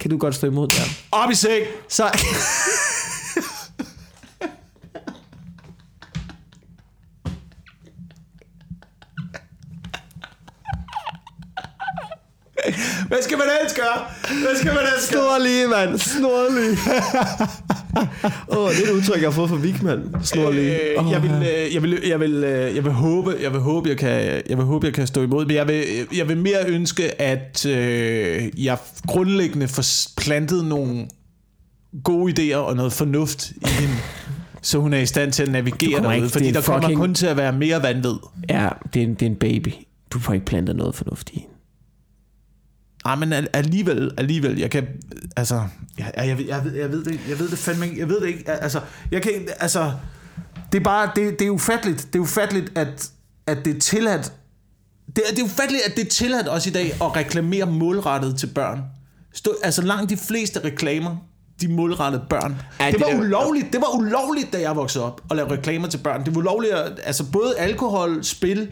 Kan du godt stå imod der? Op i seng. Så... [LAUGHS] Hvad skal man ellers gøre? Hvad skal man ellers gøre? Snorlige, mand. Snorlige. [LAUGHS] Åh, oh, det er et udtryk, jeg har fået fra Vigman. Snorlige. Øh, Åh, jeg vil, øh, jeg vil, jeg vil, øh, jeg vil håbe, jeg vil håbe, jeg kan, jeg vil håbe, jeg kan stå imod, men jeg vil, jeg vil mere ønske, at øh, jeg grundlæggende får plantet nogle gode idéer og noget fornuft i hende, [LAUGHS] så hun er i stand til at navigere kommer derude, ikke- fordi det er der kommer fucking- kun til at være mere vanvid. Ja, det er, en, det er en baby. Du får ikke plantet noget fornuft i hende. Nej, men al- alligevel, alligevel, jeg kan, altså, jeg, jeg, jeg, ved- jeg, ved, jeg ved det, jeg ved det fandme ikke, jeg ved det ikke, altså, jeg kan, altså, det er bare, det, det er ufatteligt, det er ufatteligt, at, at det er tilladt, det er, det er ufatteligt, at det er tilladt også i dag at reklamere målrettet til børn. Stå, altså langt de fleste reklamer, de målrettet børn. Det det, var der- ulovligt, det var ulovligt, da jeg voksede op, at lave reklamer til børn. Det var ulovligt, at, altså både alkohol, spil,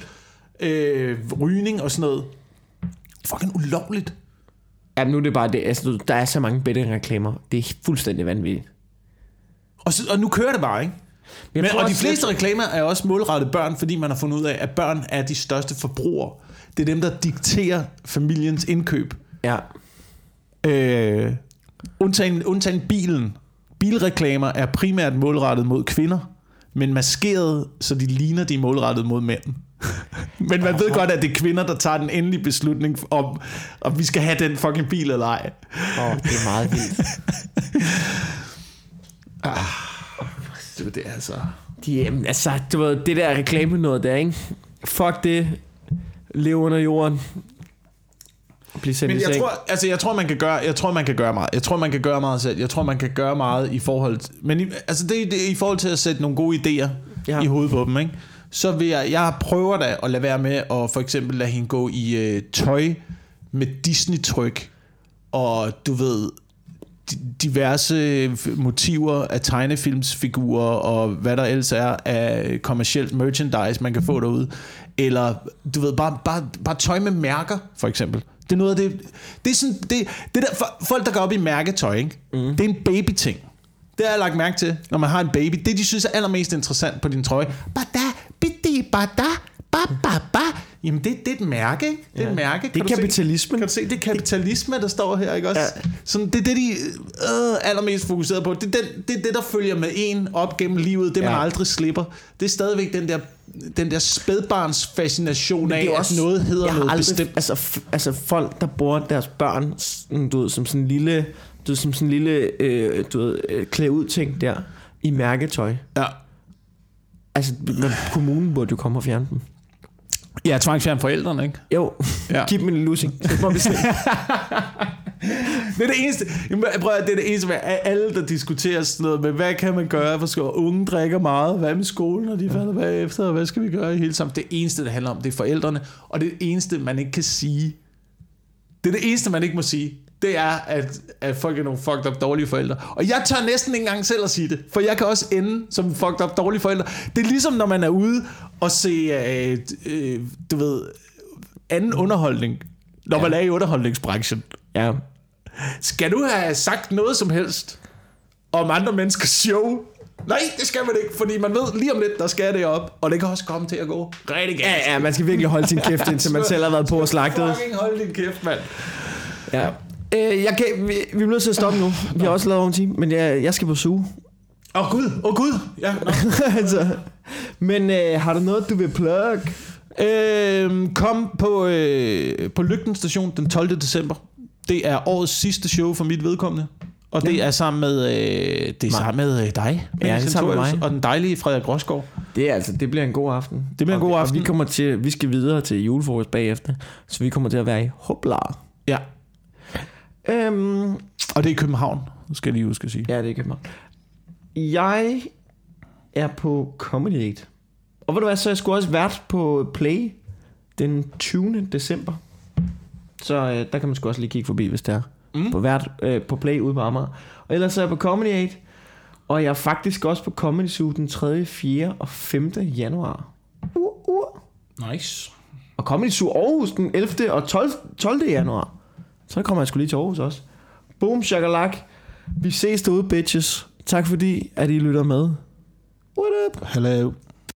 øh, rygning og sådan noget. Fucking ulovligt. Ja, men nu er det bare det. Altså, der er så mange bedre reklamer. Det er fuldstændig vanvittigt. Og, så, og nu kører det bare, ikke? Men, tror og de også, fleste reklamer er også målrettet børn, fordi man har fundet ud af, at børn er de største forbrugere. Det er dem, der dikterer familiens indkøb. Ja. Øh, undtagen, undtagen bilen. Bilreklamer er primært målrettet mod kvinder, men maskeret, så de ligner, de målrettet mod mænd. Men man ved godt, at det er kvinder, der tager den endelige beslutning om, om vi skal have den fucking bil eller ej. Åh, oh, det er meget vildt. Det er altså... De, jamen, altså, du ved, det der reklame noget der, ikke? Fuck det. Lev under jorden. Bliv sendt Men jeg tror, altså jeg tror, man kan gøre, jeg tror, man kan gøre meget. Jeg tror, man kan gøre meget selv. Jeg tror, man kan gøre meget i forhold til, men i, altså det, det, er i forhold til at sætte nogle gode idéer ja. i hovedet på dem, ikke? Så vil jeg, jeg prøver da at lade være med at for eksempel lade hende gå i øh, tøj med Disney-tryk, og du ved, di- diverse motiver af tegnefilmsfigurer og hvad der ellers er af kommercielt merchandise, man kan få derude. Eller, du ved, bare, bare, bare tøj med mærker, for eksempel. Det er noget af det... Det er sådan... Det, det der, for, folk, der går op i mærketøj, ikke? Mm. det er en baby-ting. Det har jeg lagt mærke til, når man har en baby. Det, de synes er allermest interessant på din trøje. Bada, bidi, bada, ba, ba, ba. Jamen, det, det er et mærke, ikke? Det er Ja. et mærke. Det er se? kapitalismen. Kan du se, det er kapitalisme, der står her, ikke også? Ja. Sådan, det er det, de øh, allermest fokuseret på. Det er, den, det er det, der følger med en op gennem livet. Det, man Ja. aldrig slipper. Det er stadigvæk den der, den der spædbarns fascination af, det er at også- noget hedder jeg har noget aldrig, bestemt. Altså, f- altså folk, der bruger deres børn du ved, som sådan en lille, du ved, som sådan en lille øh, du ved, øh, klæde ud ting der i mærketøj. Ja. Altså, kommunen burde jo komme og fjerne dem. Ja, tvangsfjern forældrene, ikke? Jo, ja. Giv dem en lussing. [LAUGHS] Det må vi se. Det er det eneste, prøv at, det er det eneste med alle, der diskuterer sådan noget med, hvad kan man gøre, for skal unge drikker meget, hvad med skolen, og de falder bagefter, og hvad skal vi gøre i hele sammen. Det eneste, det handler om, det er forældrene, og det eneste, man ikke kan sige, det er det eneste, man ikke må sige, det er, at, at folk er nogle fucked up dårlige forældre. Og jeg tør næsten ikke engang selv at sige det, for jeg kan også ende som fucked up dårlige forældre. Det er ligesom, når man er ude og se, øh, øh, du ved, anden underholdning, når ja. man er i underholdningsbranchen. ja. Skal du have sagt noget som helst om andre menneskers show? Nej, det skal man ikke, fordi man ved lige om lidt, der skal det op, og det kan også komme til at gå rigtig galt. Ja, ja, man skal virkelig holde sin kæft, [LAUGHS] indtil man selv har været på og slagtet. Fucking hold din kæft, mand. Ja. Øh, jeg kan, vi, vi er nødt til at stoppe nu. Vi har også lavet over en time, men jeg, jeg skal på suge. Åh oh, gud, åh oh, gud. Ja, no. [LAUGHS] altså, men øh, har du noget, du vil plug? øhm, kom på, øh, på Lygten station den 12. december. Det er årets sidste show for mit vedkommende. Og det er sammen med, øh, det er sammen med øh, dig, det er sammen med mig. og den dejlige Frederik Rosgaard. Det er altså, det bliver en god aften. Det bliver en god aften. Og vi kommer til, vi skal videre til julefrokost bagefter, så vi kommer til at være i hoplar. Ja, Øhm, og det er i København, skal jeg lige huske at sige. ja, det er København. Jeg er på Comedy 8. Og ved du hvad, så jeg sgu også vært på Play den 20. december. Så øh, der kan man sgu også lige kigge forbi, hvis det er. Mm. På, vært, øh, på Play ude på Amager. Og ellers er jeg på Comedy 8. Og jeg er faktisk også på Comedy Zoo den 3., 4. og 5. januar. Uh, uh. Nice. Og Comedy Zoo Aarhus den 11. og 12. 12. januar. Så kommer jeg sgu lige til Aarhus også. Boom, shakalak. Vi ses derude, bitches. Tak fordi, at I lytter med. What up? Hello.